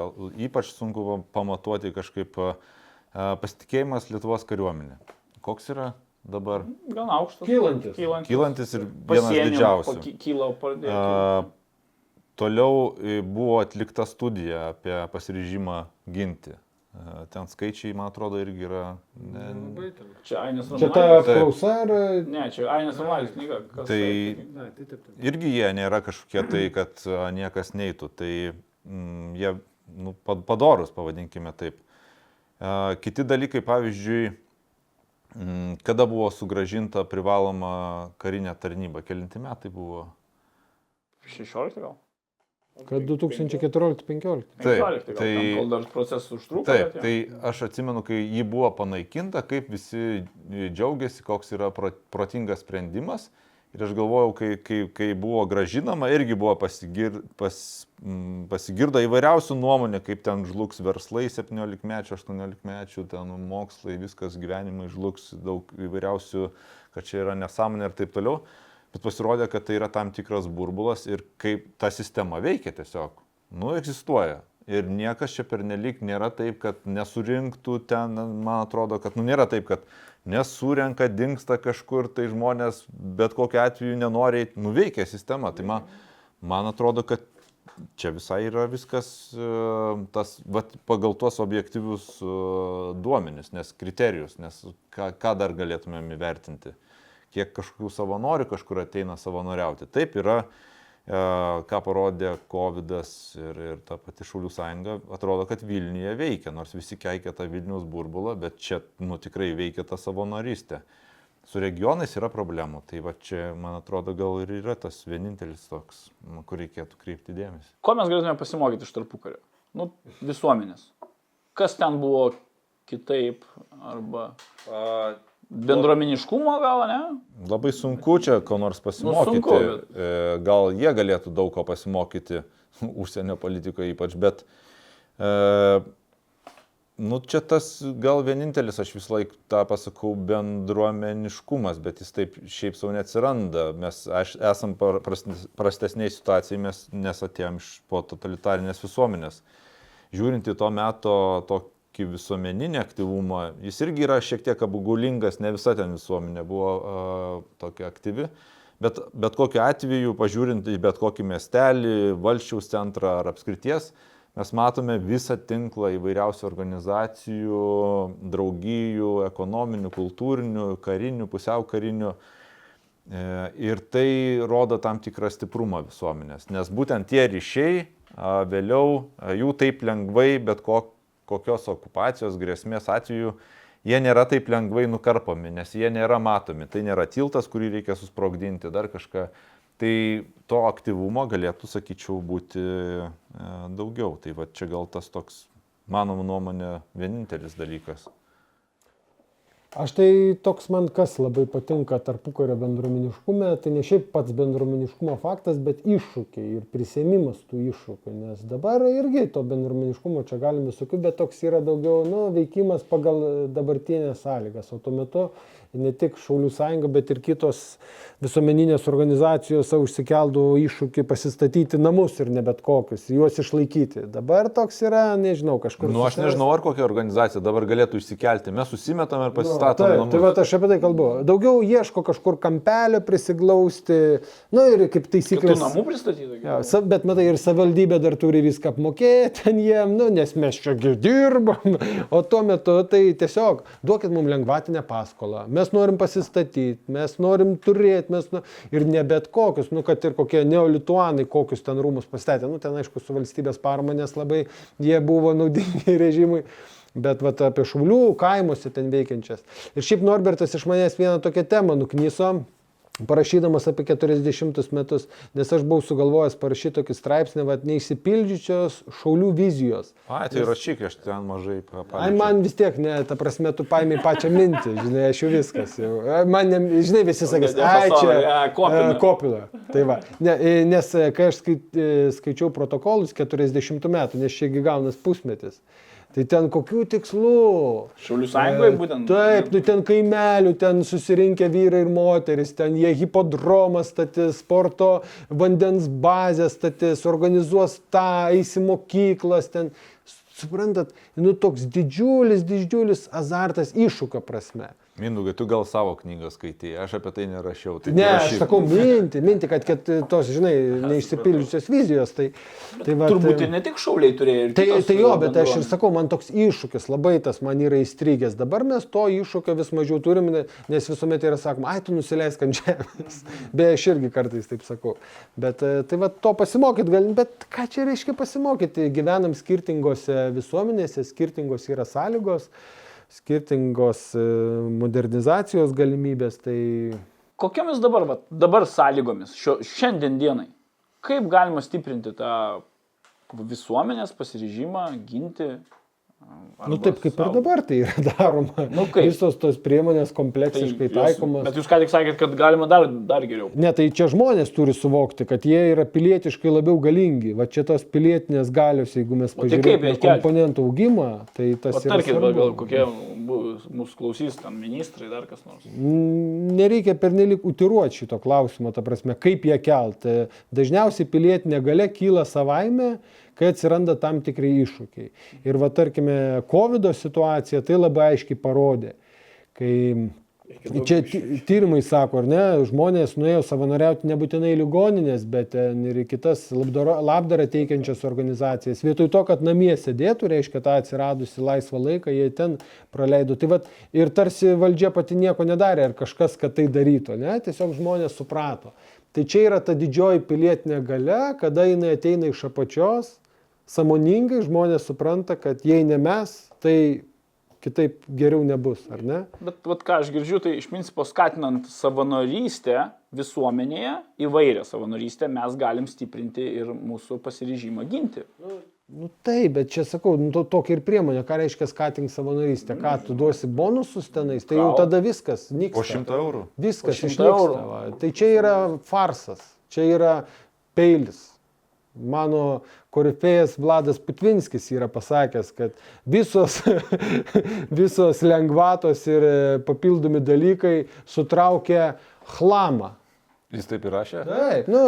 ypač sunku pamatuoti kažkaip a, pasitikėjimas Lietuvos kariuomenė. Koks yra dabar? Gan aukštas. Kylantis. Kylantis. Kylantis ir vienas Pasienio didžiausių. paki- Kyla pradėjo. A, Toliau e, buvo atlikta studija apie pasiryžimą ginti. A, Ten skaičiai, man atrodo, irgi yra. Ne, Čia Ainis Čia ta apklausa ar... Ne, čia Ainis Romanis knyga. Kas Tai- irgi jie nėra kažkokie tai, kad a, niekas neitų. Tai mm, jie nu, pa- padorus, pavadinkime taip. A, Kiti dalykai, pavyzdžiui, mm, kada buvo sugražinta privaloma karinė tarnyba, kelinti metai buvo. 16 gal? Kad 2014-2015. Taip, 15 gal, tai- kol dar procesas užtruko. Taip, tai aš atsimenu, kai ji buvo panaikinta, kaip visi džiaugiasi, koks yra pro- protingas sprendimas. Ir aš galvojau, kai, kai, kai buvo gražinama, irgi buvo pasigir, pas, mm, pasigirdo įvairiausių nuomonių, kaip ten žlugs verslai 17-mečių, 18-mečių, ten mokslai, viskas gyvenimai žlugs, daug įvairiausių, kad čia yra nesąmonė ir taip toliau. Bet pasirodė, kad tai yra tam tikras burbulas ir kaip ta sistema veikia tiesiog. Nu, egzistuoja. Ir niekas čia pernelik nėra taip, kad nesurinktų ten, man atrodo, kad nu, nėra taip, kad nesurenka, dinksta kažkur, tai žmonės bet kokiu atveju nenoriai nuveikia sistema. Tai man, man atrodo, kad čia visai yra viskas e, tas, vat, pagal tuos objektyvius e, duomenis, nes kriterijus, nes ką, ką dar galėtumėm įvertinti. Kiek kažkokių savanorių kažkur ateina savanoriauti. Taip yra, e, ką parodė COVID ir, ir ta pati Šaulių sąjunga, atrodo, kad Vilniuje veikia, nors visi keikia tą Vilnius burbulą, bet čia nu, tikrai veikia ta savanorystė. Su regionais yra problemų, tai va čia, man atrodo, gal ir yra tas vienintelis toks, nu, kur reikėtų kreipti dėmesį. Ko mes galėtume pasimokyti iš tarpukario? Nu, visuomenės. Kas ten buvo kitaip arba bendruomeniškumo gal, ne? Labai sunku čia ko nors pasimokyti. sunku, bet- Gal jie galėtų daug ko pasimokyti, užsienio politikoje ypač, bet e, nu, čia tas gal vienintelis, aš vis laik tą pasakau, bendruomeniškumas, bet jis taip šiaip savo neatsiranda. Mes aš, esam prastesniai situacijai, mes nesatėjom iš po totalitarinės visuomenės. Žiūrint į to meto tokį visuomeninį aktyvumą, jis irgi yra šiek tiek apgulingas, ne visa ten visuomenė buvo uh, tokia aktyvi. Bet, bet kokiu atveju, pažiūrint į bet kokį miestelį, valščiaus centrą ar apskrities, mes matome visą tinklą įvairiausių organizacijų, draugijų, ekonominių, kultūrinių, karinių, pusiau karinių. E, Ir tai rodo tam tikrą stiprumą visuomenės, nes būtent tie ryšiai vėliau jų taip lengvai, bet ko, kokios okupacijos grėsmės atveju, jie nėra taip lengvai nukarpomi, nes jie nėra matomi. Tai nėra tiltas, kurį reikia susprogdinti, dar kažką. Tai to aktyvumo galėtų, sakyčiau, būti e, daugiau. Tai va čia gal tas toks, mano nuomonė, vienintelis dalykas. Aš tai toks man kas labai patinka tarpukario bendruomeniškume, tai ne šiaip pats bendruomeniškumo faktas, bet iššūkiai ir prisėmimas tų iššūkių. Nes dabar irgi to bendruomeniškumo čia galim visokių, bet toks yra daugiau nu, veikimas pagal dabartinės sąlygas. O tuo metu ne tik Šaulių sąjunga, bet ir kitos visuomeninės organizacijos užsikeldavo iššūkį pasistatyti namus ir ne bet kokius, juos išlaikyti. Dabar toks yra, nežinau, kažkur. Nu, aš nežinau, ar kokia organizacija dabar galėtų išsikelti. Mes susimetam ir Nu, pasistatom. Taip, namus. tai va, aš apie tai kalbu. Daugiau ieško kažkur kampelio prisiglausti, na nu, ir kaip taisyklė. namų pristatytų. Ja, bet matai, ir savivaldybė dar turi viską apmokėti ten jiem, nu, nes mes čia dirbam. O tuo metu tai tiesiog duokit mums lengvatinę paskolą. Mes norim pasistatyti, mes norim turėti, mes nu, ir ne bet kokius, nu, kad ir kokie neolituanai, kokius ten rūmus pastatė. Nu, ten aišku, su valstybės parama, nes labai jie buvo naudingi režimui. Bet vat, apie šaulių kaimuose ten veikiančias. Ir šiaip Norbertas iš manęs vieną tokią temą nuknyso parašydamas apie 40 metus, nes aš buvau sugalvojęs parašyti tokį straipsnį, vad neįsipildžiusios šaulių vizijos. Ai, tai rašyk, aš ten mažai Ai, papasakosiu. man vis tiek, ne, ta prasme, tu paėmė pačią mintį, žinai, aš jau viskas. Jau. Ai, Man, ne, žinai, visi sakys, ai, čia ai, kopina." e, kopina. Tai va. Ne, e, nes e, kai aš skait, e, skaičiau protokolus 40 metų, nes čia gaunas pusmetis. Tai ten kokių tikslų? Šaulių sąjungoje būtent. Taip, nu ten kaimelių, ten susirinkę vyrai ir moteris, ten jie hipodromą statys, sporto vandens bazę statys, organizuos tą, eisi mokyklas, ten, suprantat, nu toks didžiulis, didžiulis azartas iššūkio prasme. Mindaugai, tu gal savo knygą skaitai, aš apie tai nerašiau. Tai Ne, aš sakau mintį, mintį, kad, kad tos, žinai, neišsipildžiusios vizijos, tai... tai va, Turbūt ir ne tik šauliai turėjo. ir Tai, tai jo, bet aš ir sakau, man toks iššūkis, labai tas man yra įstrigęs. Dabar mes to iššūkio vis mažiau turim, ne- nes visuomet yra sakoma, ai tu nusileisk ant žemės. Beje, aš irgi kartais taip sakau. Bet e, tai va to pasimokyti galim, bet ką čia reiškia pasimokyti? Gyvenam skirtingose visuomenėse, skirtingos yra sąlygos, skirtingos e, modernizacijos galimybės. Tai Kokiamis dabar, va, dabar sąlygomis, šio, šiandien dienai, kaip galima stiprinti tą visuomenės pasiryžimą ginti? Nu taip kaip ir dabar tai yra daroma. Nu kaip? Visos tos priemonės kompleksiškai jos- taikomos. Bet jūs ką tik sakėt, kad galima dar, dar geriau. Ne, tai čia žmonės turi suvokti, kad jie yra pilietiškai labiau galingi. Va čia tos pilietinės galios, jeigu mes tai pažiūrėtume kelti? komponentų augimą, tai tas yra Patarkit, gal, kokie mūsų klausys, ten ministrai, dar kas nors. Nereikia pernelik utiruoti šito klausimo, ta prasme, kaip ją kelt. Dažniausiai pilietinė gale kyla savaime, kai atsiranda tam tikrai iššūkiai. Ir va tarkime, COVID situacija tai labai aiškiai parodė, kai Čia ty- tyrimai sako, ar ne, žmonės nuėjo savanoriauti nebūtinai ligoninės, bet ten ir kitas labdarą teikiančias organizacijas. Vietoj to, kad namie sėdėtų, reiškia tą atsiradusi laisvą laiką, jie ten praleido. Tai vat, ir tarsi valdžia pati nieko nedarė, ar kažkas, kad tai darytų, ne, tiesiog žmonės suprato. Tai čia yra ta didžioji pilietinė gale, kada jinai ateina iš apačios, samoningai žmonės supranta, kad jei ne mes, tai kitaip geriau nebus, ar ne? Bet vat, ką aš girdžiu, tai iš principo skatinant savanorystę visuomenėje, įvairią savanorystę, mes galim stiprinti ir mūsų pasiryžimą ginti. Nu taip, bet čia sakau, nu, to, tokia ir priemonė, ką reiškia skatink savanorystę, ką tu duosi bonusus tenais, tai jau tada viskas nyksta. Po šimtą eurų. Viskas Po 100 išnyksta. eurų. va. Tai čia yra farsas, čia yra peilis. Mano korifėjas Vladas Putvinskis yra pasakęs, kad visos, visos lengvatos ir e, papildomi dalykai sutraukia chlamą. Jis taip ir rašė? Taip, nu,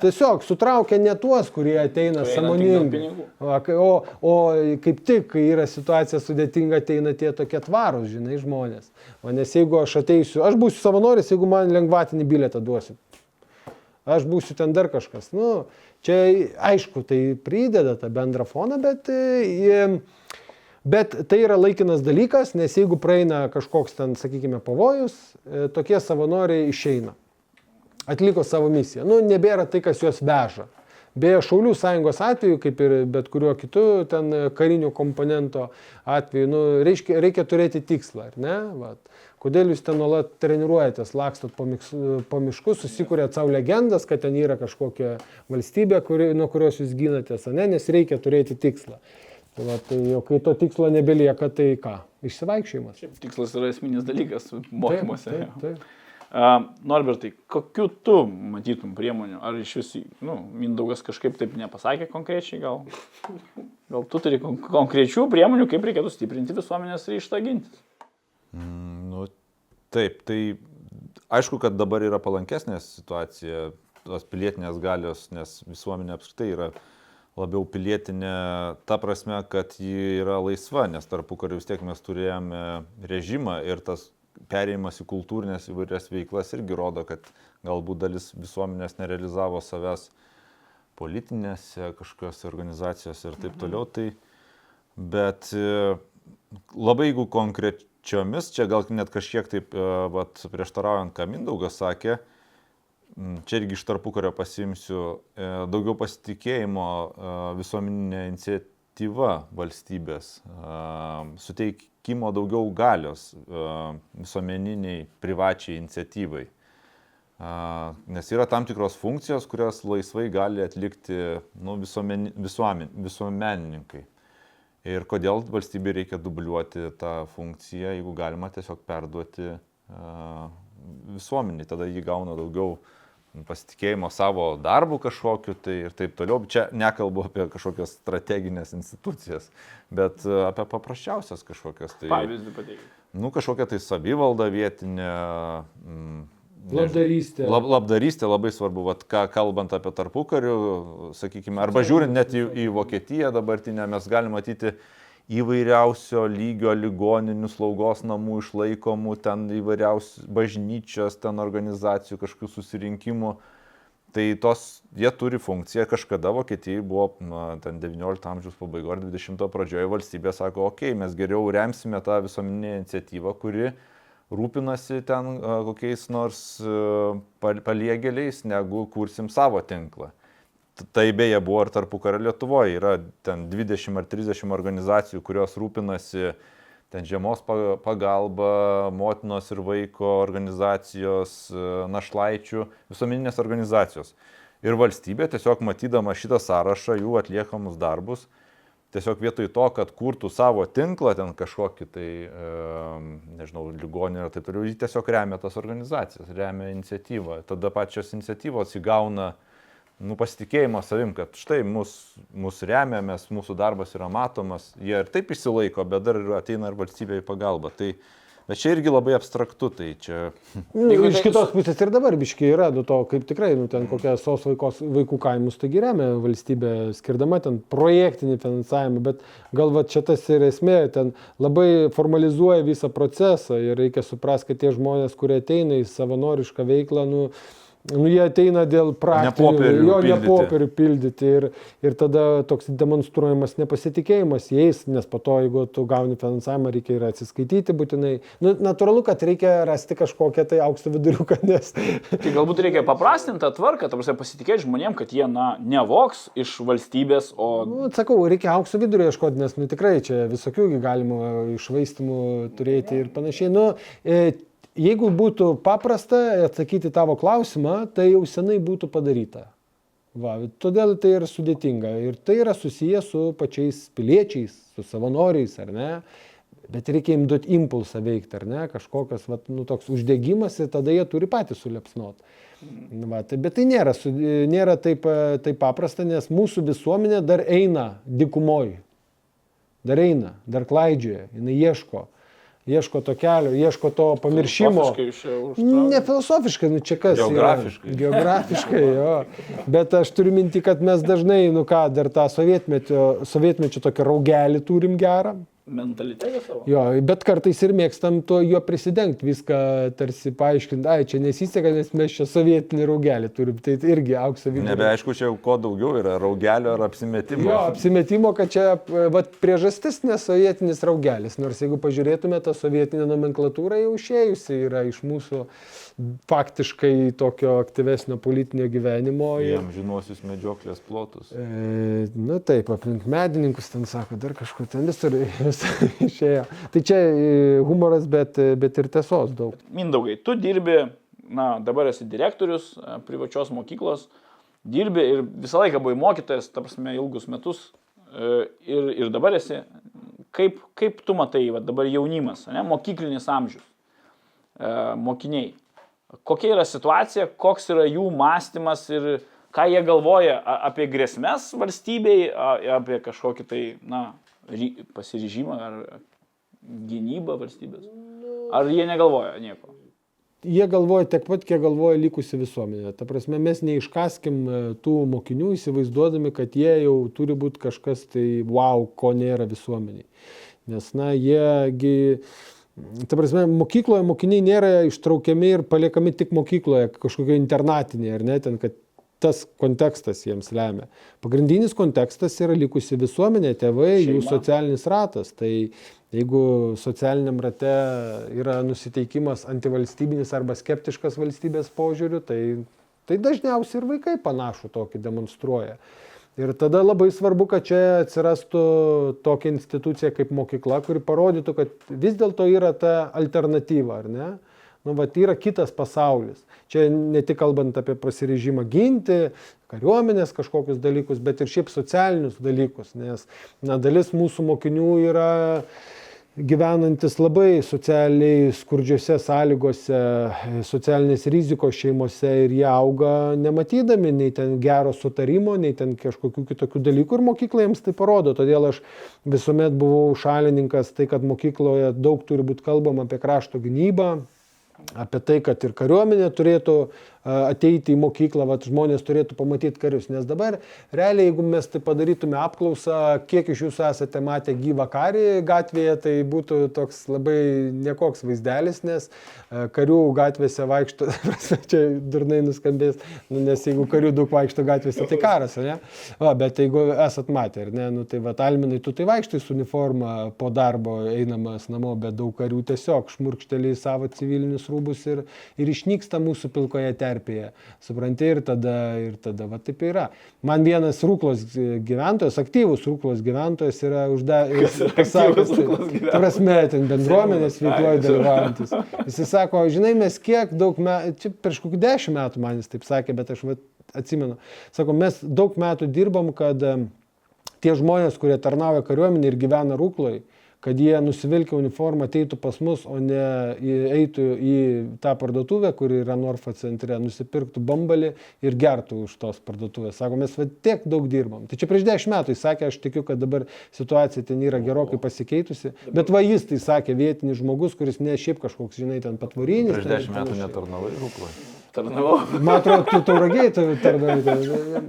tiesiog sutraukia ne tuos, kurie ateina sąmoningai. O, o kaip tik, kai yra situacija sudėtinga, ateina tie tokie tvarūs, žinai, žmonės. O nes jeigu aš ateisiu, aš būsiu savanoris, jeigu man lengvatinį bilietą duosit. Aš būsiu ten dar kažkas. Nu, čia aišku, tai prideda tą bendrą foną, bet, e, bet tai yra laikinas dalykas, nes jeigu praeina kažkoks ten, sakykime, pavojus, e, tokie savanoriai išeina atliko savo misiją. Nu, nebėra tai, kas juos veža. Beje, Šaulių sąjungos atveju, kaip ir bet kuriuo kitu ten karinio komponento atveju, nu, reiškia, reikia turėti tikslą, ar ne? Vat. Kodėl jūs ten nuolat treniruojatės, lakstot po, miks, po miškus, susikūrėt savo legendas, kad ten yra kažkokia valstybė, kuri, nuo kurios jūs ginatės, ne? Nes reikia turėti tikslą. Tai, va, tai jau kai to tikslo nebelieka, tai ką? Išsivaikščiojimas. Šiaip tikslas yra esminis dalykas mokymuose. Taip, taip, taip. Uh, Norbertai, kokiu tu matytum priemonių? Ar iš vis, nu, Mindaugas kažkaip taip nepasakė konkrečiai, gal, gal tu turi kon konkrečių priemonių, kaip reikėtų stiprinti visuomenės ryštą gintis? Mm, Taip, tai aišku, kad dabar yra palankesnė situacija, tos pilietinės galios, nes visuomenė apskritai yra labiau pilietinė ta prasme, kad ji yra laisva, nes tarpu kariu vis tiek mes turėjome režimą ir tas perėjimas į kultūrinės įvairias veiklas irgi rodo, kad galbūt dalis visuomenės nerealizavo savęs politinėse kažkokios organizacijose ir taip toliau. Tai, bet e, labai jeigu konkrečiomis, čia gal net kažkiek taip e, vat, prieštaraujant, ką Mindaugas sakė, čia irgi iš tarpukario pasimsiu, e, daugiau pasitikėjimo visuomeninė iniciatyva valstybės, suteikimo daugiau galios visuomeniniai privačiai iniciatyvai. Nes yra tam tikros funkcijos, kurias laisvai gali atlikti nu, visuomen, visuomen, visuomenininkai. Ir kodėl valstybė reikia dubliuoti tą funkciją, jeigu galima tiesiog perduoti visuomeniai, tada jį gauna daugiau pasitikėjimo savo darbu kažkokiu tai ir taip toliau. Čia nekalbu apie kažkokias strateginės institucijas, bet apie paprasčiausias kažkokias tai... Pavyzdį pateikti. Nu, kažkokia tai savivalda vietinė. Mm, Labdarystė. Lab, labdarystė labai svarbu, vat, ką kalbant apie tarpukarių, sakykime, arba žiūrint net į, į Vokietiją dabartinę, mes galime matyti įvairiausio lygio ligoninių, slaugos namų išlaikomų, ten įvairiausių bažnyčios, ten organizacijų, kažkokių susirinkimų. Tai tos, jie turi funkciją, kažkada Vokietijai buvo, na, ten 19 amžiaus pabaigoje ar 20 pradžioje valstybė sako, okei, okay, mes geriau remsime tą visuomeninę iniciatyvą, kuri uh, rūpinasi ten kokiais nors paliegėliais, negu kursim savo tinklą. Tai beje buvo ir tarpu karo Lietuvoje. Yra ten 20 ar 30 organizacijų, kurios rūpinasi ten žiemos pagalba, motinos ir vaiko organizacijos, našlaičių, visuomeninės organizacijos. Ir valstybė tiesiog matydama šitą sąrašą, jų atliekamus darbus, tiesiog vietoj to, kad kurtų savo tinklą ten kažkokį tai, nežinau, ligonį ir taip toliau, jį tiesiog remia tas organizacijas, remia iniciatyvą. Tada pačios iniciatyvos įgauna nu, pasitikėjimą savim, kad štai mus, mus remia, mes, mūsų darbas yra matomas, jie ir taip išsilaiko, bet dar ateina ir valstybė į pagalbą. Tai, Bet čia irgi labai abstraktu, tai čia... Nu, iš kitos pusės ir dabar biškiai yra, nu to kaip tikrai, nu ten kokia sos vaikos, vaikų kaimus, taigi remia valstybė, skirdama ten projektinį finansavimą, bet gal va čia tas ir esmė, ten labai formalizuoja visą procesą ir reikia suprasti, kad tie žmonės, kurie ateina į savanorišką veiklą, nu, Nu, jie ateina dėl praktinių, jo ne popierių pildyti ir, ir tada toks demonstruojamas nepasitikėjimas jais, nes po to, jeigu tu gauni finansavimą, reikia ir atsiskaityti būtinai. Nu, natūralu, kad reikia rasti kažkokią tai aukštą viduriuką, nes... Tai galbūt reikia paprastinti tą tvarką, tam pasitikėti žmonėm, kad jie, na, nevoks iš valstybės, o... Nu, sakau, reikia aukšto vidurio ieškoti, nes, nu, tikrai čia visokių galima išvaistimų turėti ir panašiai. Nu, e, jeigu būtų paprasta atsakyti tavo klausimą, tai jau senai būtų padaryta. Va, todėl tai yra sudėtinga ir tai yra susijęs su pačiais piliečiais, su savanoriais, ar ne? Bet reikia jiems duoti impulsą veikti, ar ne? Kažkokias, va, nu, toks uždegimas ir tada jie turi patys sulepsnot. Va, tai, bet tai nėra, nėra taip, taip paprasta, nes mūsų visuomenė dar eina dikumoj. Dar eina, dar klaidžioja, jinai ieško ieško to kelio, ieško to pamiršimo. Ne filosofiškai, nu čia kas. Geografiškai. Yra. Geografiškai, jo. Bet aš turiu minti, kad mes dažnai, nu ką, dar tą sovietmečio, sovietmečio tokią raugelį turim gerą, mentalitetą savo. Jo, bet kartais ir mėgstam to jo prisidengti, viską tarsi paaiškinti, ai, čia nesiseka, nes mes čia sovietinį raugelį turim, tai irgi aukso vidurį. Nebeaišku, čia ko daugiau yra, raugelio ar apsimetimo. Jo, apsimetimo, kad čia vat, priežastis nesovietinis raugelis, nors jeigu pažiūrėtume, ta sovietinė nomenklatūra jau išėjusi yra iš mūsų faktiškai tokio aktyvesnio politinio gyvenimo. Jam žinosius medžioklės plotus. E, nu taip, aplink medininkus ten sako, dar kažkur ten visur išėjo. Tai čia e, humoras, bet, bet ir tiesos daug. Mindaugai, tu dirbi, na, dabar esi direktorius e, privačios mokyklos, dirbi ir visą laiką buvai mokytojas, ta prasme, ilgus metus e, ir, ir dabar esi. Kaip, kaip tu matai, va, dabar jaunimas, ne, mokyklinis amžius, mokiniai kokia yra situacija, koks yra jų mąstymas ir ką jie galvoja apie grėsmės valstybei, apie kažkokį tai, na, pasiryžimą ar gynybą valstybės. Ar jie negalvoja nieko? jie galvoja tiek pat, kiek galvoja likusi visuomenė. Ta prasme, mes neiškaskim e, tų mokinių įsivaizduodami, kad jie jau turi būti kažkas tai wow, ko nėra visuomeniai. Nes, na, jiegi, ta prasme, mokykloje mokiniai nėra ištraukiami ir paliekami tik mokykloje, kažkokio internatinėje, ar ne, ten, kad tas kontekstas jiems lemia. Pagrindinis kontekstas yra likusi visuomenė, tėvai, Šeima. jų socialinis ratas. Tai jeigu socialiniam rate yra nusiteikimas antivalstybinis arba skeptiškas valstybės požiūriu, tai, tai dažniausiai ir vaikai panašų tokį demonstruoja. Ir tada labai svarbu, kad čia atsirastų tokia institucija kaip mokykla, kuri parodytų, kad vis dėlto yra ta alternatyva, ar ne? Nu, va, yra kitas pasaulis. Čia ne tik kalbant apie pasiryžimą ginti, kariuomenės kažkokius dalykus, bet ir šiaip socialinius dalykus, nes na, dalis mūsų mokinių yra gyvenantis labai socialiai skurdžiose sąlygose, socialinės rizikos šeimose ir jie auga nematydami nei ten gero sutarimo, nei ten kažkokių kitokių dalykų ir mokykla jiems tai parodo. Todėl aš visuomet buvau šalininkas tai, kad mokykloje daug turi būti kalbama apie krašto gynybą, apie tai, kad ir kariuomenė turėtų ateiti į mokyklą, vat, žmonės turėtų pamatyti karius. Nes dabar realiai, jeigu mes tai padarytume apklausą, kiek iš jūsų esate matę gyvą karį gatvėje, tai būtų toks labai nekoks vaizdelis, nes karių gatvėse vaikšto, čia durnai nuskambės, nu, nes jeigu karių daug vaikšto gatvėse, tai karas, ne? Va, bet jeigu esat matę, ne, nu, tai va, Alminai, tu tai vaikštai su uniforma po darbo einamas namo, bet daug karių tiesiog šmurkšteliai savo civilinius rūbus ir, ir išnyksta mūsų pilkoje terpėje supranti, ir tada, ir tada va taip yra. Man vienas rūklos gyventojas, aktyvus rūklos gyventojas yra uždavęs, pasakęs, tai prasme, ten bendruomenės veikloje dalyvaujantis. Jis sako, žinai, mes kiek daug metų, čia prieš kokį dešimt metų man jis taip sakė, bet aš va, atsimenu, sako, mes daug metų dirbam, kad tie žmonės, kurie tarnauja kariuomenį ir gyvena rūkloj, kad jie nusivilkę uniformą ateitų pas mus, o ne eitų į tą parduotuvę, kuri yra Norfa centre, nusipirktų bambalį ir gertų už tos parduotuvės. Sako, mes va, tiek daug dirbam. Tai čia prieš dešimt metų jis sakė, aš tikiu, kad dabar situacija ten yra gerokai pasikeitusi, bet va jis tai sakė vietinis žmogus, kuris ne šiaip kažkoks, žinai, ten patvorinis. Prieš dešimt metų netarnavai rūklai. Tarnavau. Man atrodo, tu tauragiai tarnavai.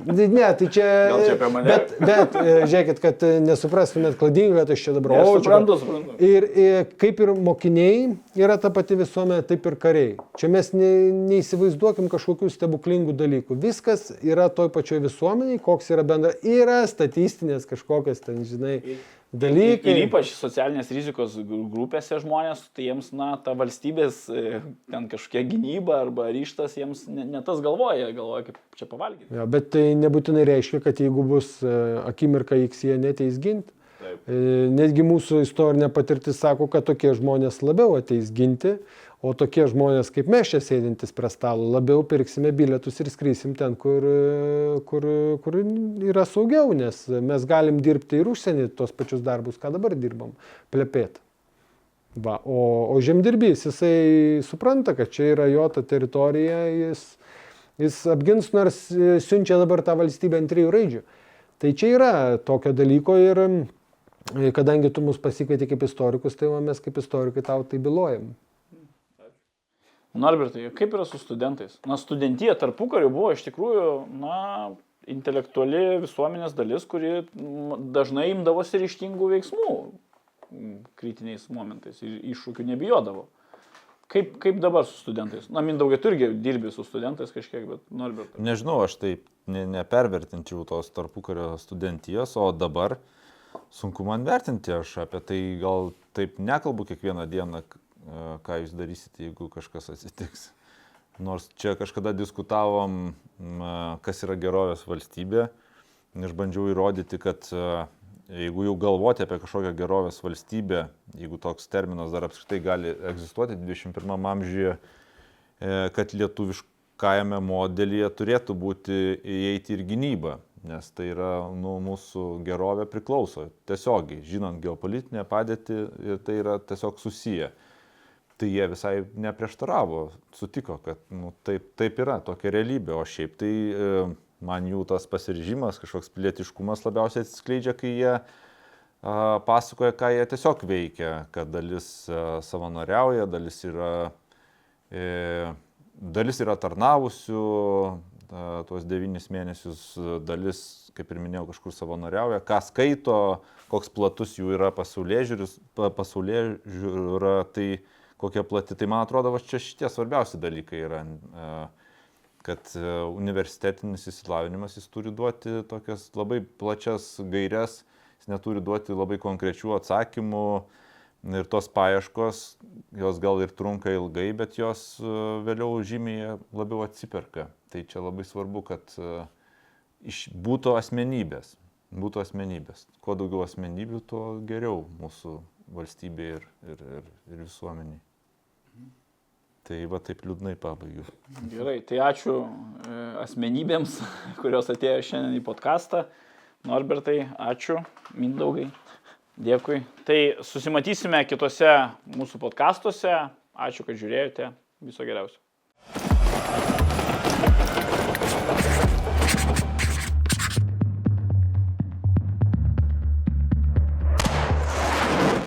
Ne, tai čia... Gal čia apie mane? Bet, bet e, žiūrėkit, kad e, nesuprastumėt klaidingai, kad aš čia dabar... Čia- suprantu, suprantu. Ir, ir kaip ir mokiniai yra ta pati visuomenė, taip ir kariai. Čia mes ne, neįsivaizduokim kažkokių stebuklingų dalykų. Viskas yra toj pačioj visuomeniai, koks yra bendra. Yra statistinės kažkokios ten, žinai, dalykai. Ir ypač socialinės rizikos gru- grupėse žmonės, tai jiems, na, ta valstybės e, ten kažkokia gynyba arba ryštas, jiems ne, ne tas galvoja, galvoja, kaip čia pavalgyti. Jo, bet tai nebūtinai reiškia, kad jeigu bus e, akimirka X jie neteis ginti. Taip. E, Netgi mūsų istorinė patirtis sako, kad tokie žmonės labiau ateis ginti, o tokie žmonės kaip mes čia sėdintys prie stalo labiau pirksime bilietus ir skrysim ten, kur, kur, kur yra saugiau, nes mes galim dirbti ir užsienį tos pačius darbus, ką dabar dirbam, plepėt. Va, o, o žemdirbys, jisai supranta, kad čia yra jo ta teritorija, jis, jis apgins, nors siunčia dabar tą valstybę ant trijų raidžių. Tai čia yra tokio dalyko ir kadangi tu mus pasikvieti kaip istorikus, tai mes kaip istorikai tau tai bylojam. Norbertai, kaip yra su studentais? Na, studentija tarpu kariu buvo iš tikrųjų, na, intelektuali visuomenės dalis, kuri dažnai imdavosi ryštingų veiksmų kritiniais momentais ir iššūkių nebijodavo. Kaip, kaip dabar su studentais? Na, Mindaugai, tu irgi dirbi su studentais kažkiek, bet Norbertai. Nežinau, aš taip ne, nepervertinčiau tos tarpukario studentijos, o dabar sunku man vertinti, aš apie tai gal taip nekalbu kiekvieną dieną, ką jūs darysite, jeigu kažkas atsitiks. Nors čia kažkada diskutavom, kas yra gerovės valstybė, ir bandžiau įrodyti, kad e, jeigu jau galvoti apie kažkokią gerovės valstybę, jeigu toks terminas dar apskritai gali egzistuoti 21 amžiuje, e, kad lietuviškajame modelyje turėtų būti įeiti ir gynyba, nes tai yra nu, mūsų gerovė priklauso tiesiogiai, žinant geopolitinę padėtį tai yra tiesiog susiję. Tai jie visai neprieštaravo, sutiko, kad nu, taip, taip yra tokia realybė, o šiaip tai e, man jų tas pasiryžimas, kažkoks pilietiškumas labiausiai atsiskleidžia, kai jie pasakoja, ką jie tiesiog veikia, kad dalis a, savanoriauja, dalis yra, e, dalis yra tarnavusių tuos devynis mėnesius, dalis, kaip ir minėjau, kažkur savanoriauja, ką skaito, koks platus jų yra pasaulyje žiūra, tai kokia plati. Tai man atrodo, va čia šitie svarbiausi dalykai yra. A, kad e, universitetinis įsilavinimas jis turi duoti tokias labai plačias gairias, jis neturi duoti labai konkrečių atsakymų ir tos paieškos, jos gal ir trunka ilgai, bet jos e, vėliau žymiai labiau atsiperka. Tai čia labai svarbu, kad e, iš, būtų asmenybės. Būtų asmenybės. Kuo daugiau asmenybių, tuo geriau mūsų valstybė ir, ir, ir, ir visuomeniai. Tai va taip liūdnai pabaigiu. Gerai, tai ačiū e, asmenybėms, kurios atėjo šiandien į podcastą. Norbertai, ačiū, Mindaugai, dėkui. Tai susimatysime kitose mūsų podcastuose. Ačiū, kad žiūrėjote. Viso geriausio.